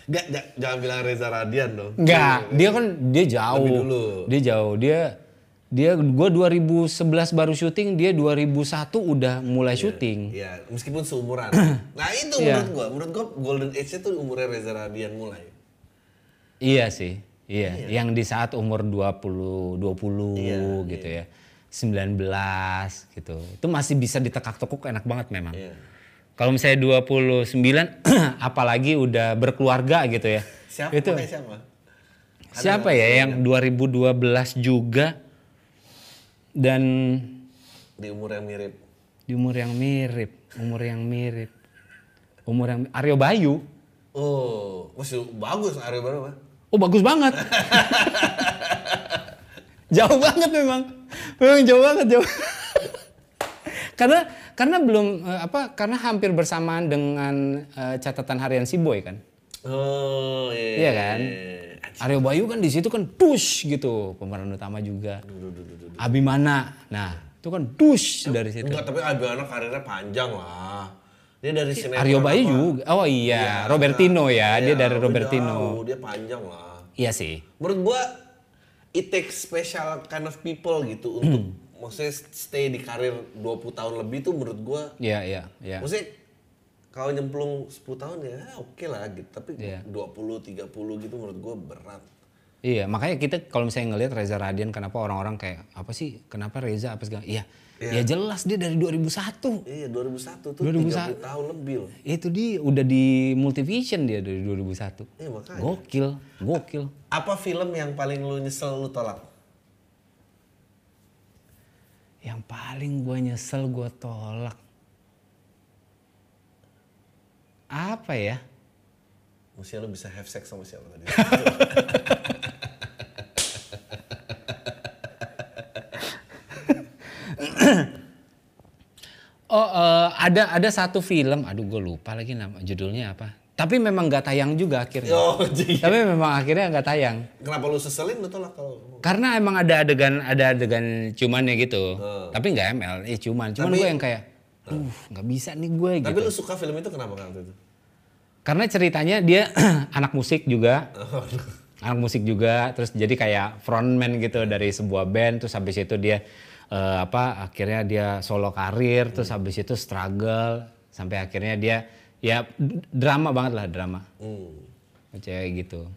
Gak, ja- jangan bilang Reza Radian dong. Enggak, dia kan dia jauh. Dia jauh. Dia dia gua 2011 baru syuting, dia 2001 udah mulai syuting. Iya, meskipun seumuran. nah itu Iya. menurut gua, menurut gua Golden Age-nya tuh umurnya Reza Radian mulai. Iya sih. Iya, yang di saat umur 20 20 Iya, gitu ya. 19 gitu. Itu masih bisa ditekak-tekuk enak banget memang. Iya. Kalau misalnya 29 apalagi udah berkeluarga gitu ya. Siapa? Itu siapa? siapa ya yang 2012 juga dan Di umur yang mirip. di umur yang mirip, umur yang mirip. Umur yang Aryo Bayu. Oh, masih bagus Arya baru mah. Oh bagus banget. jauh banget memang. Memang jauh banget jauh. karena karena belum eh, apa karena hampir bersamaan dengan eh, catatan harian si Boy kan. Oh, iya. Iya kan? Aryo Bayu kan di situ kan push gitu pemeran utama juga. Abimana. Nah, itu kan push dari situ. Enggak, tapi Abiana karirnya panjang lah. Dia dari sinetron Aryo Bayu apa? juga. Oh iya, Robertino ya. Dia Iya, dari Robertino. jauh, dia panjang lah. Iya sih. Menurut gua it takes special kind of people gitu untuk maksudnya stay di karir 20 tahun lebih tuh menurut gua Iya, iya, iya. maksudnya kalau nyemplung 10 tahun ya oke lah gitu tapi Iya. 20 30 gitu menurut gua berat. Iya, makanya kita kalau misalnya ngelihat Reza Radian kenapa orang-orang kayak apa sih? Kenapa Reza apa segala? Iya. Ya jelas dia dari 2001. Iya 2001 tuh 2001. 30 tahun lebih loh. Itu dia udah di Multivision dia dari 2001. Iya makanya. Gokil, gokil. Apa film yang paling lu nyesel lu tolak? Yang paling gue nyesel gue tolak. Apa ya? Maksudnya lu bisa have sex sama siapa tadi? Oh, eh, ada ada satu film, aduh gue lupa lagi nama judulnya apa. Tapi memang nggak tayang juga akhirnya. Oh, Tapi memang akhirnya nggak tayang. kenapa lu seselin lu tolak kalau Karena emang ada adegan ada adegan cumannya gitu. Oh. Tapi nggak ML, eh cuman. Cuman Tapi- gue yang kayak, uh nggak bisa nih gue gitu. Tapi lu suka film itu kenapa waktu itu? Karena ceritanya dia anak musik juga, Oh, anak musik juga, terus jadi kayak frontman gitu dari sebuah band, terus habis itu dia eh, apa akhirnya dia solo karir, terus habis itu struggle sampai akhirnya dia ya drama banget lah drama, hmm. cewek gitu.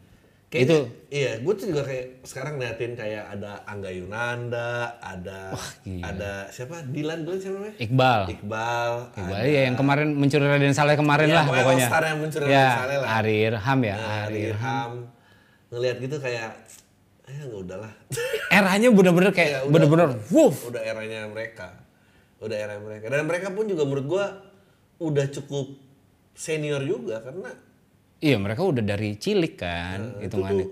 Kayaknya, itu iya, gue tuh juga kayak sekarang ngeliatin kayak ada Angga Yunanda, ada gila. ada siapa? Dilan Dilan siapa namanya? Iqbal. Iqbal. Iqbal ya yang kemarin mencuri Raden Saleh kemarin Ya, lah pokoknya all-star yang mencuri ya, Raden Saleh lah. Ari Irham ya, Nah, Ari Ari Irham. Irham. Ngeliat gitu kayak, eh nggak udahlah. Eranya bener-bener kayak Ya, udah. bener-bener wuh. udah eranya mereka. Udah era mereka. Dan mereka pun juga menurut gua udah cukup senior juga karena Iya mereka udah dari cilik kan Nah, hitungannya.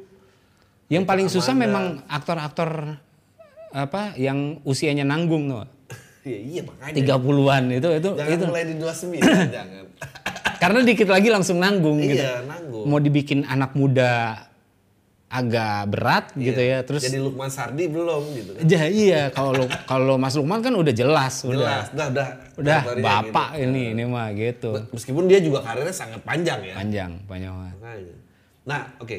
Yang paling susah memang aktor-aktor apa yang usianya nanggung tuh. ya iya makanya 30-an itu itu jangan itu. mulai di 29 jangan. Karena dikit lagi langsung nanggung gitu. iya, nanggung. Mau dibikin anak muda agak berat gitu ya. Terus Jadi Lukman Sardi belum gitu kan. Ja, iya kalau kalau Mas Lukman kan udah jelas, udah Jelas, dah, dah. udah Kategorinya bapak gitu. ini ini mah gitu. Meskipun dia juga karirnya sangat panjang ya. Panjang, panjang banget. Nah, oke.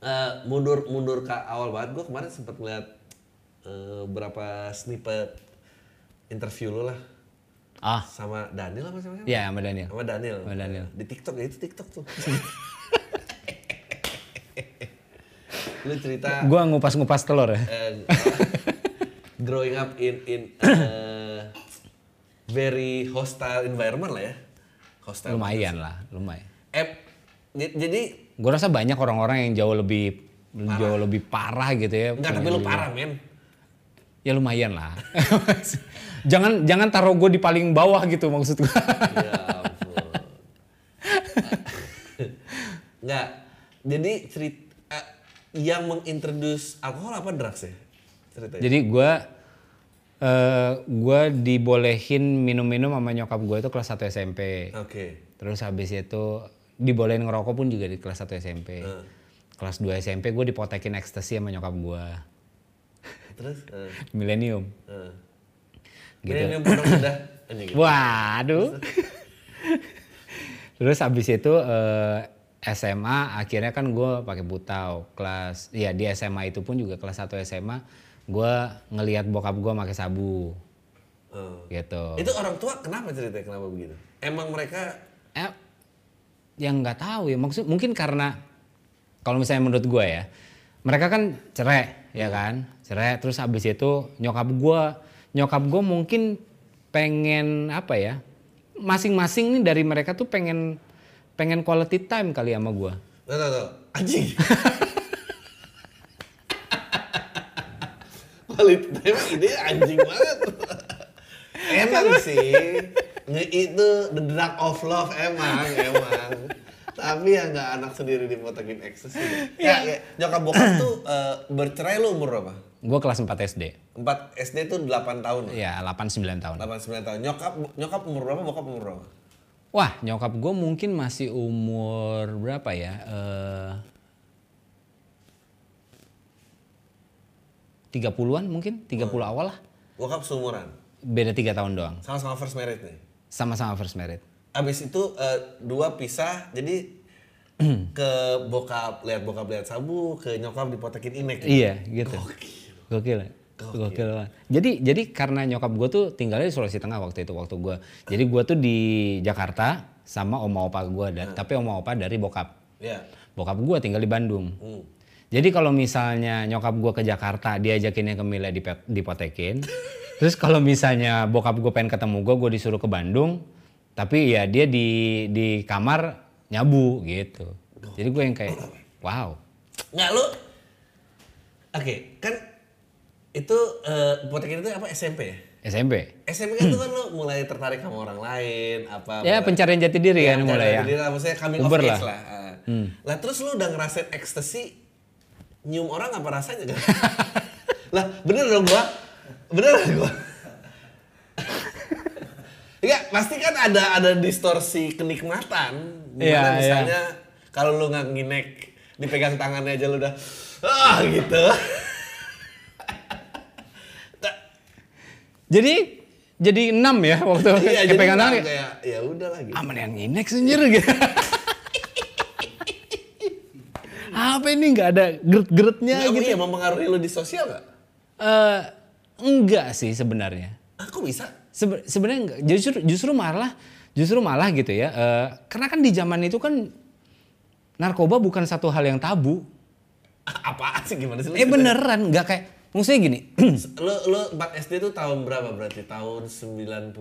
Eh, mundur mundur ke awal banget gue kemarin sempat ngeliat eh, berapa snippet interview lo lah Ah, sama Daniel apa sama siapa? ya sama Daniel. Sama Daniel. Sama Daniel. Di TikTok ya itu TikTok tuh. lu cerita Gua ngupas-ngupas telur ya. eh, growing up in in eh, very hostile environment lah ya. Hostile. Lumayan lah, lumayan. Eh, jadi Gue rasa banyak orang-orang yang jauh lebih jauh lebih parah gitu ya. enggak tapi lu parah men. Ya lumayan lah. jangan jangan taruh gue di paling bawah gitu maksud gue. Ya ampun. Enggak. Jadi cerita yang mengintroduce alkohol apa drugs ya? Ceritanya. Jadi gue eh gue dibolehin minum-minum sama nyokap gue itu kelas 1 SMP. Oke. Terus habis itu dibolehin ngerokok pun juga di kelas 1 SMP. Hmm. Kelas 2 SMP gue dipotekin ekstasi sama nyokap gue. Terus eh, Millennium. eh. Gitu. Pondok indah. Ini gitu. Waduh. Terus habis itu eh, SMA akhirnya kan gue pakai butau kelas ya di SMA itu pun juga kelas 1 SMA gue ngelihat bokap gue pakai sabu Eh. gitu. Itu orang tua kenapa ceritanya kenapa begitu? Emang mereka Eh, yang nggak tahu ya maksud mungkin karena kalau misalnya menurut gue ya mereka kan cerai ya kan cerai terus habis itu nyokap gue nyokap gue mungkin pengen apa ya masing-masing nih dari mereka tuh pengen pengen quality time kali sama gue Tuh, tuh, tuh. Anjing. Quality time ide anjing banget. emang sih. Nge itu the drug of love emang, emang. Tapi ya nggak anak sendiri dipotokin ekstasi. Ya, ya, nyokap bokap tuh eh, bercerai lu umur berapa? gue kelas 4 SD 4 SD tuh 8 tahun. ya 8-9 tahun 8 9 tahun. Nyokap nyokap umur berapa? Bokap umur berapa? Wah nyokap gue mungkin masih umur berapa ya eh 30-an mungkin 30 awal lah Bokap seumuran. beda tiga tahun doang Sama-sama first married nih. sama-sama first married Abis itu eh, dua pisah, jadi ke bokap lihat bokap lihat sabu, ke nyokap dipotekin inek. iya gitu gokil ya? Gokil banget. jadi jadi karena nyokap gue tuh tinggalnya di Sulawesi Tengah waktu itu waktu gue jadi gue tuh di Jakarta sama oma opa gue dan tapi oma opa dari bokap Ya. bokap gue tinggal di Bandung Hmm. Jadi kalau misalnya nyokap gue ke Jakarta, diajakinnya ke Mila dipotekin. Terus kalau misalnya bokap gue pengen ketemu gue, gue disuruh ke Bandung. Tapi ya dia di di kamar nyabu gitu. Jadi gue yang kayak, wow. Nggak lu? Oke, kan itu eh potekin itu apa SMP ya? SMP. SMP kan itu kan lu mulai tertarik sama orang lain, apa? Ya mulai- pencarian jati diri kan mencari mulai ya. diri lah, maksudnya coming Uber of age lah. lah. Ah. Lah terus lu udah ngerasain ekstasi nyium orang apa rasanya kan? lah bener dong gua. Bener dong gua. Enggak, pasti kan ada ada distorsi kenikmatan. Di mana Iya, iya. misalnya kalau lu nggak nginek dipegang tangannya aja lu udah ah gitu. Jadi jadi enam ya waktu Iya, jadi pegang tangan. kayak ya udah lagi. Aman yang nginek senjir gitu. Apa ini nggak ada geret-geretnya Nggak, gitu? iya mempengaruhi lu di sosial nggak? Eh, enggak sih sebenarnya. Aku bisa. Sebe- sebenarnya enggak. Justru justru malah justru malah gitu ya. eh, karena kan di zaman itu kan narkoba bukan satu hal yang tabu. Apaan sih gimana sih? Eh beneran nggak kayak maksudnya gini. Lu lu 4 SD itu tahun berapa berarti? Tahun 90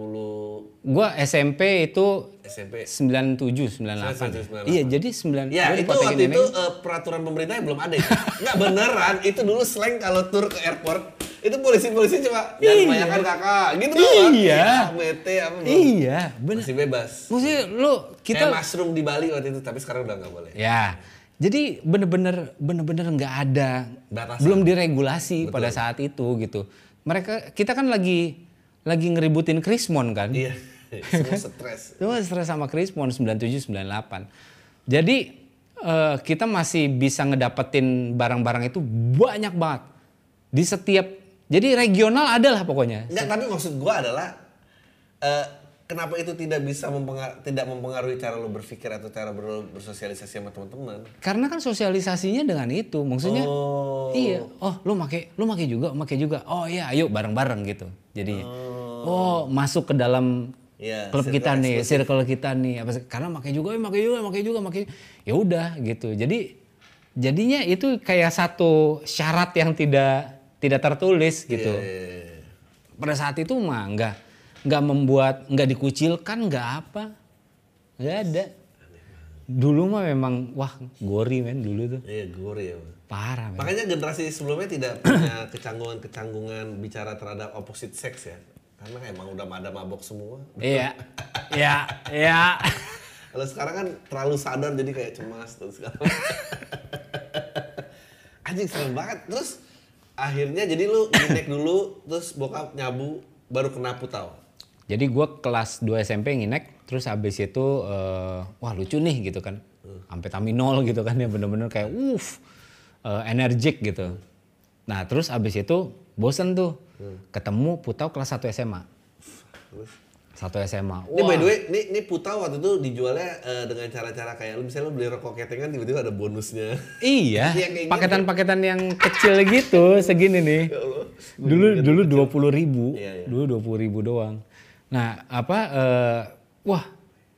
gua SMP itu SMP. 97 97, 98. 98. Iya, jadi 9 Ya itu waktu itu eh, peraturan pemerintahnya belum ada ya. Enggak beneran, itu dulu slang kalau tur ke airport itu polisi-polisi cuma jangan Iya. kebanyakan kakak gitu doang. Iya. Ya, bete apa belum. Iya, bener. Masih bebas. Maksudnya lu Kita kita Kayak mushroom di Bali waktu itu tapi sekarang udah nggak boleh. Ya, jadi bener-bener bener-bener nggak ada, Batasan. belum diregulasi pada saat itu gitu. Mereka kita kan lagi lagi ngeributin Krismon kan, Iya. Semua stres. Cuma stres sama Krismon 97 98. Jadi eh, kita masih bisa ngedapetin barang-barang itu banyak banget di setiap. Jadi regional adalah pokoknya. Enggak, tapi maksud gua adalah eh, kenapa itu tidak bisa mempengar tidak mempengaruhi cara lu berpikir atau cara ber- bersosialisasi sama teman-teman? Karena kan sosialisasinya dengan itu, maksudnya Oh. iya, oh lu make, lu make juga, make juga, oh iya, ayo bareng-bareng gitu. Jadi, oh, masuk ke dalam Iya, klub kita nih, circle kita nih, apa karena make juga, eh, make juga, make juga, make, ya udah gitu. Jadi jadinya itu kayak satu syarat yang tidak tidak tertulis gitu. Eh, Pada saat itu mah nggak nggak membuat nggak dikucilkan nggak apa nggak ada. Dulu mah memang wah gori men dulu tuh Iya, gori ya. Parah men. Makanya generasi sebelumnya tidak punya kecanggungan-kecanggungan bicara terhadap opposite sex ya. Karena emang udah ada mabok semua. Iya, iya, iya. Kalau sekarang kan terlalu sadar jadi kayak cemas terus macam. Anjing serem banget. Terus akhirnya jadi lu nginek dulu terus bokap nyabu baru kena putau. Jadi gue kelas 2 SMP nginek, terus habis itu eh, wah lucu nih gitu kan, amfetaminol gitu kan ya bener-bener kayak uff eh, energik gitu. Nah terus habis itu bosen tuh, ketemu putau kelas 1 SMA, 1 SMA. Ini by the way, ini, ini putau waktu itu dijualnya eh, dengan cara-cara kayak lu misalnya lu beli rokok ketengan tiba-tiba ada bonusnya. Iya, Iya, gitu. paketan-paketan yang kecil gitu, segini nih. Ya Allah. Dulu dulu dua puluh ribu, Iya, iya. dulu dua puluh ribu doang. Nah apa, eh, wah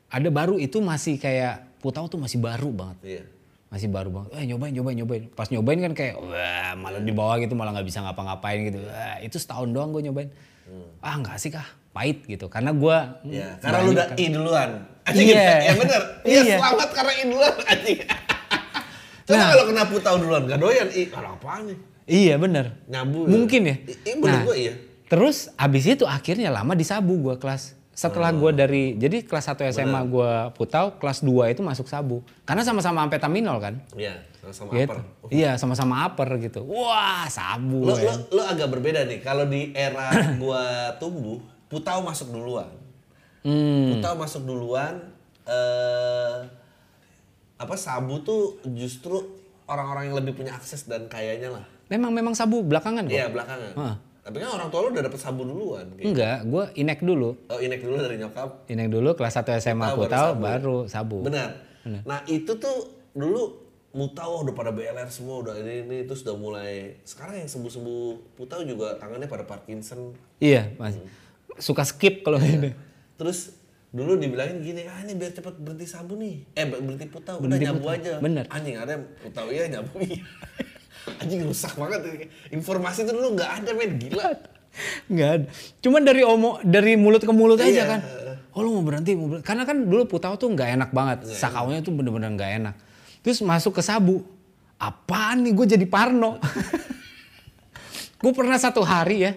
ada baru itu masih kayak putau tuh masih baru banget, Iya. masih baru banget. Eh nyobain, nyobain, nyobain. Pas nyobain kan kayak, wah malah di bawah gitu, malah nggak bisa ngapa-ngapain gitu. Wah, itu setahun doang gue nyobain. Ah nggak sih kah, pahit gitu. Karena gue, Iya, karena lu udah i duluan. Anjing Iya. gitu. Ya bener. Iya, Iya. selamat karena i duluan anjing. Coba Nah. kalau kena putau duluan, gak doyan i. Kalau apaan nih? iya bener. Nyabu. Mungkin ya. I- menurut gua iya. Terus abis itu akhirnya lama di sabu gue kelas. Setelah gue dari, jadi kelas 1 SMA gue putau, kelas 2 itu masuk sabu. Karena sama-sama amfetaminol kan. Iya, sama Gitu. upper. Iya sama-sama upper gitu. Wah sabu. Lo, lo, lo agak berbeda nih. Kalau di era gua tumbuh, putau masuk duluan. Hmm. Putau masuk duluan. eh apa sabu tuh justru orang-orang yang lebih punya akses dan kayanya lah. Memang memang sabu belakangan kok. Iya belakangan. Hah. Tapi kan orang tua lu udah dapet sabu duluan. Kayak. Enggak, gue inek dulu. Oh inek dulu dari nyokap. Inek dulu kelas 1 SMA putau sabu. baru sabu. Benar. Nah itu tuh dulu Mutau udah pada BLR semua udah ini ini terus udah mulai sekarang yang sembuh-sembuh Putau juga tangannya pada Parkinson. Iya, Mas. Suka skip kalau ini. Terus dulu dibilangin gini, ah ini biar cepet berhenti sabu nih. Eh ber- berhenti Putau, udah nyabu Putau. aja. Bener. Anjing ada Putau iya nyabu iya. Anjing rusak banget. Informasi itu dulu nggak ada men gila. Enggak ada. Cuman dari omo dari mulut ke mulut aja Iya. kan. Oh lu mau berhenti, mau berhenti. Karena kan dulu putau tuh nggak enak banget. Sakaunya tuh bener-bener nggak enak. Terus masuk ke sabu. Apaan nih gue jadi parno. gue pernah satu hari ya.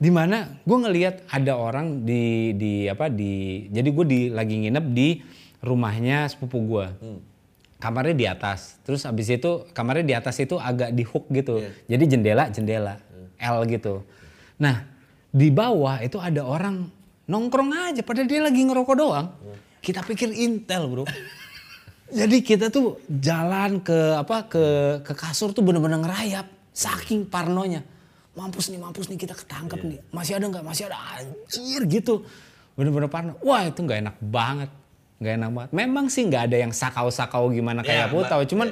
Di mana gue ngelihat ada orang di di apa di jadi gue di lagi nginep di rumahnya sepupu gue. Kamarnya di atas. Terus abis itu kamarnya di atas itu agak di hook gitu. Jadi jendela jendela L gitu. Nah di bawah itu ada orang nongkrong aja padahal dia lagi ngerokok doang. Kita pikir intel, Bro. Jadi kita tuh jalan ke apa ke ke kasur tuh bener-bener ngerayap saking parnonya. Mampus nih, mampus nih kita ketangkep nih. Masih ada nggak? Masih ada anjir gitu. Bener-bener parno. Wah itu nggak enak banget, nggak enak banget. Memang sih nggak ada yang sakau-sakau gimana kayak Putau, Mbak. cuman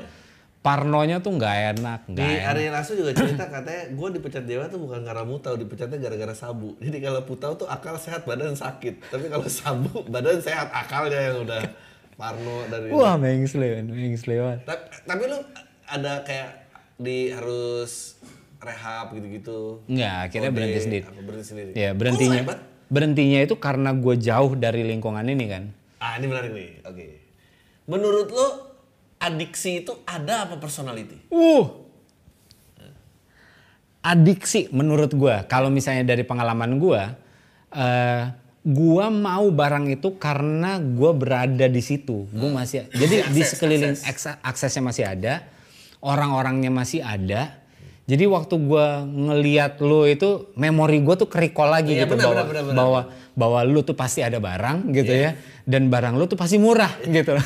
parnonya tuh nggak enak, Di nggak enak. Ari Lasso juga cerita katanya gue dipecat Dewa tuh bukan karena mutau, dipecatnya gara-gara sabu. Jadi kalau putau tuh akal sehat, badan sakit. Tapi kalau sabu, badan sehat, akalnya yang udah parno dari Wah mengsle banget. tapi, tapi lu ada kayak di harus rehab gitu-gitu. Nggak, akhirnya berhenti sendiri. Apa berhenti sendiri? Ya Oh, berhentinya, hebat. berhentinya itu karena gue jauh dari lingkungan ini kan. Ah, ini menarik nih. Oke. Menurut lu adiksi itu ada apa personality? Uh. Adiksi menurut gua, kalau misalnya dari pengalaman gua, eh gua mau barang itu karena gua berada di situ. Gua masih jadi di Akses, sekeliling akses. akses- aksesnya masih ada, orang-orangnya masih ada. Jadi waktu gua ngeliat lu itu memori gua tuh kerikol lagi Iya, gitu benar, bahwa benar, benar. bahwa bahwa lu tuh pasti ada barang gitu Iya. ya dan barang lu tuh pasti murah gitu.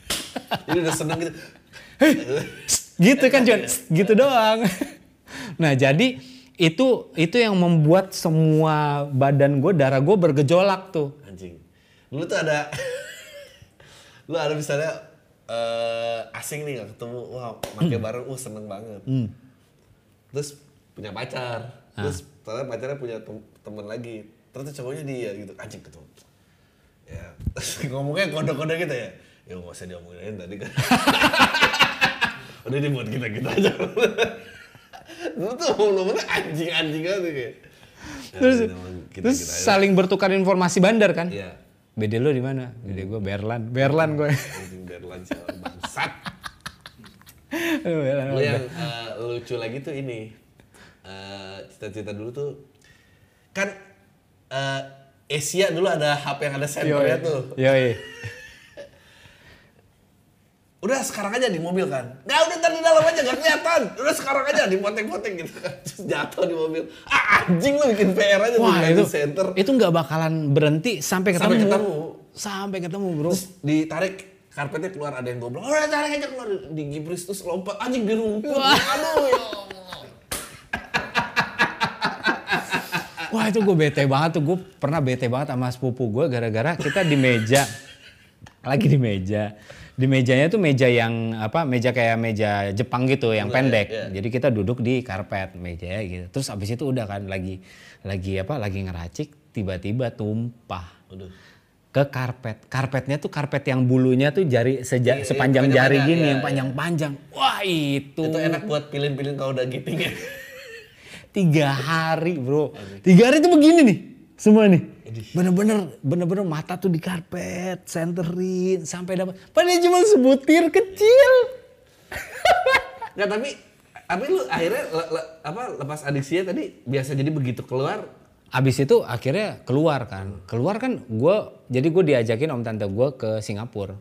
Jadi udah seneng gitu. gitu kan John gitu doang nah jadi itu itu yang membuat semua badan gue darah gue bergejolak tuh Anjing. Lu tuh ada lu ada misalnya eh, asing nih gak ketemu, wah pakai bareng, uh seneng banget. Terus punya pacar, terus ternyata pacarnya punya tem- temen lagi, ternyata cowoknya dia gitu, anjing ketemu. Ya, ngomongnya kode-kode gitu ya. Ya nggak usah diomongin tadi kan. Udah ini buat kita kita aja. Lu tuh ngomongnya anjing-anjing aja kayak. Ya, terus emang kita- terus kita aja. saling bertukar informasi bandar kan Iya. lu di mana beda gue Berlan Berlan gue Anjing Berlan siapa bangsat. Lu yang eh, lucu lagi tuh ini. eh, Cita-cita dulu tuh kan eh, Asia dulu ada HP yang ada sensornya tuh. Yoi. Udah sekarang aja di mobil kan. Nggak udah ntar di dalam aja nggak kelihatan. Udah sekarang aja dipoteng-poteng gitu kan. Terus jatuh di mobil. Ah anjing lu bikin PR aja Wah di itu center. itu nggak bakalan berhenti sampai ketemu. Sampai ketemu. Sampai ketemu bro. Terus ditarik karpetnya keluar ada yang goblok. Udah tarik aja keluar di gibris terus lompat anjing di rumput. Aduh ya Allah. Wah itu gue bete banget tuh, gue pernah bete banget sama sepupu gue gara-gara kita di meja, lagi di meja. Di mejanya tuh meja yang apa, meja kayak meja Jepang gitu, yang pendek. iya. Jadi kita duduk di karpet meja gitu. Terus abis itu udah kan lagi lagi apa, lagi ngeracik, tiba-tiba tumpah Aduh. Ke karpet. Karpetnya tuh karpet yang bulunya tuh jari seja, Iya, sepanjang iya, jari gini, iya, yang iya. panjang-panjang. Wah itu. Itu enak buat pilih-pilih kalau udah giting ya. Tiga hari bro. Tiga hari tuh begini nih. Semua nih. Bener-bener, bener-bener mata tuh di karpet, senterin, sampai dapat. Padahal cuma sebutir kecil. Nggak tapi tapi lu akhirnya le- le- apa lepas adiksinya tadi biasa jadi begitu keluar Abis itu akhirnya keluar kan. Keluar kan gue, jadi gue diajakin om tante gue ke Singapura.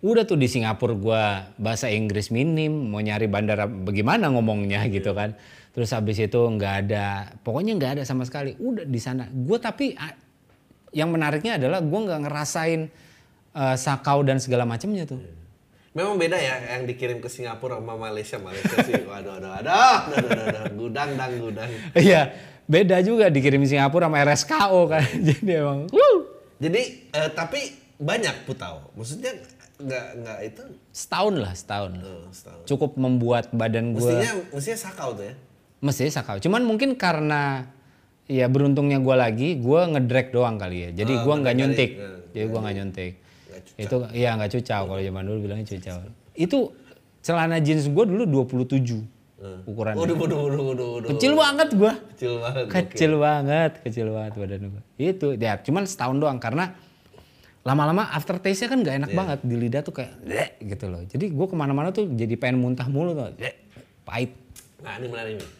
Udah tuh di Singapura gue bahasa Inggris minim, mau nyari bandara bagaimana ngomongnya gitu kan. Terus habis itu nggak ada, pokoknya nggak ada sama sekali. Udah di sana. Gue tapi yang menariknya adalah gue nggak ngerasain eh, sakau dan segala macamnya tuh. Memang beda ya yang dikirim ke Singapura sama Malaysia. Malaysia sih waduh waduh waduh, waduh, waduh, waduh, gudang dang gudang. Iya, beda juga dikirim Singapura sama RSKO kan. Jadi emang, wuh, Jadi eh, tapi banyak putau. Maksudnya nggak nggak itu setahun lah setahun. eh, setahun. Cukup membuat badan gue. Mestinya mestinya sakau tuh ya. Mesti sakau. Cuman mungkin karena ya beruntungnya gue lagi, gue ngedrag doang kali ya. Jadi Oh, gue nggak nyuntik. Nah, Jadi gue nggak nyuntik. Itu iya nggak cucau kalau zaman dulu bilangnya cucau. Itu celana jeans gue dulu 27 ukurannya. Waduh waduh waduh waduh waduh. Kecil banget gue. Kecil banget. Kecil banget, kecil banget badan gue. Itu ya cuman setahun doang karena lama-lama aftertaste-nya kan nggak enak banget di lidah tuh kayak "Bleh," gitu loh. Jadi gue ke mana-mana tuh jadi pengen muntah mulu tuh, "Bleh," pahit. Nah ini menarik nih.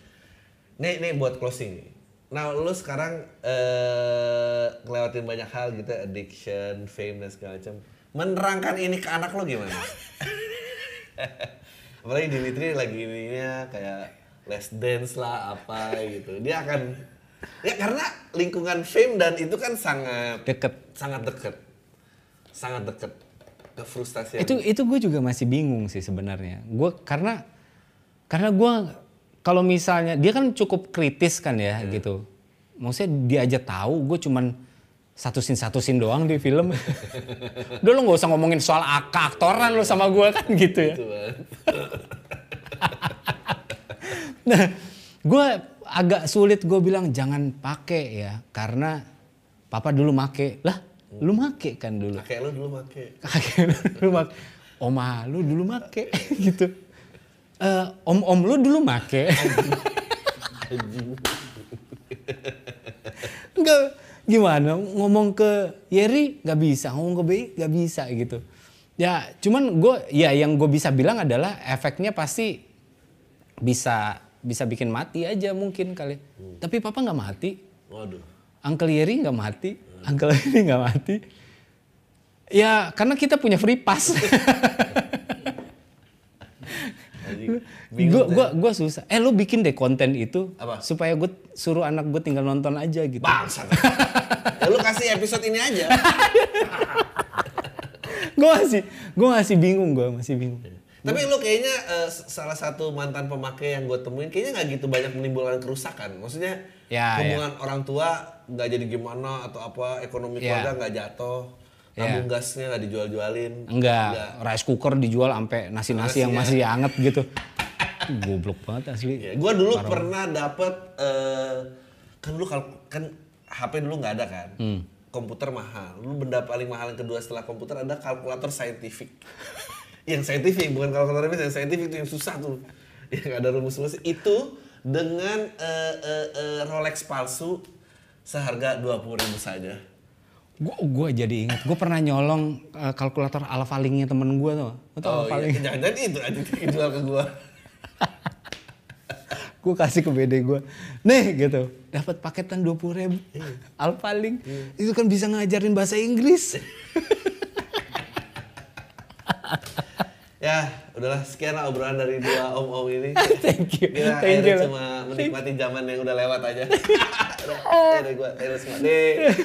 Nih, nih buat closing nih. Nah lu sekarang eh ngelewatin banyak hal gitu, addiction, fame dan segala macam. Menerangkan ini ke anak lo gimana? Apalagi Dimitri lagi ininya kayak les dance lah apa gitu. Dia akan Ya karena lingkungan fame dan itu kan sangat Deket. sangat deket. Sangat deket. Ke frustasi. itu itu gue juga masih bingung sih sebenarnya gue karena karena gue kalau misalnya dia kan cukup kritis kan ya gitu maksudnya dia aja tahu gue cuman satu scene satu scene doang di film. Udah lo nggak usah ngomongin soal ak aktoran lo sama gue kan gitu ya. Gitu, nah gue agak sulit gue bilang jangan pakai ya karena papa dulu make. Lah lu make kan dulu? Kakek lu dulu make. kakek lu dulu make. Oma lu dulu make gitu. Eh, om om lu dulu make. Enggak gimana? Ngomong ke Yeri nggak bisa. Ngomong ke Bi nggak bisa gitu. Ya cuman gue ya yang gue bisa bilang adalah efeknya pasti bisa bisa bikin mati aja mungkin kali. Tapi papa nggak mati. Waduh. Uncle Yeri nggak mati, Uncle Yeri nggak mati. Ya karena kita punya free pass. Gue gua gua susah. Eh lu bikin deh konten itu Apa? supaya gue suruh anak gue tinggal nonton aja gitu. Bangsat. ya lu kasih episode ini aja. gue masih gue masih bingung gue masih bingung. Tapi lu kayaknya s- salah satu mantan pemakai yang gue temuin kayaknya nggak gitu banyak menimbulkan kerusakan. Maksudnya Ya, hubungan orang tua nggak jadi gimana atau apa ekonomi Ya. keluarga nggak jatuh, Tabung gasnya nggak dijual-jualin. Enggak, rice cooker dijual sampai nasi-nasi yang masih anget gitu. Goblok banget asli. Ya, gue dulu pernah dapet eh, kan dulu kalau kan HP dulu nggak ada kan, Hmm. komputer mahal. Dulu benda paling mahal yang kedua setelah komputer ada kalkulator saintifik. yang saintifik bukan kalkulator biasa, yang saintifik itu yang susah tuh, yang ada rumus-rumus itu dengan eh, eh, eh, Rolex palsu seharga dua puluh ribu saja. Gue gua jadi ingat, gue pernah nyolong eh, kalkulator Alphalink-nya temen gue tuh. Lo tau Oh Alphalink? iya, jangan-jangan itu aja dijual ke gua. gue kasih ke BD gue nih gitu dapat paketan dua puluh ribu Alphalink itu kan bisa ngajarin bahasa Inggris Ya, udahlah sekian lah obrolan dari dua om-om ini. Thank you. Kita Thank akhirnya you. cuma menikmati zaman yang udah lewat aja. udah, udah gua, terus Deh.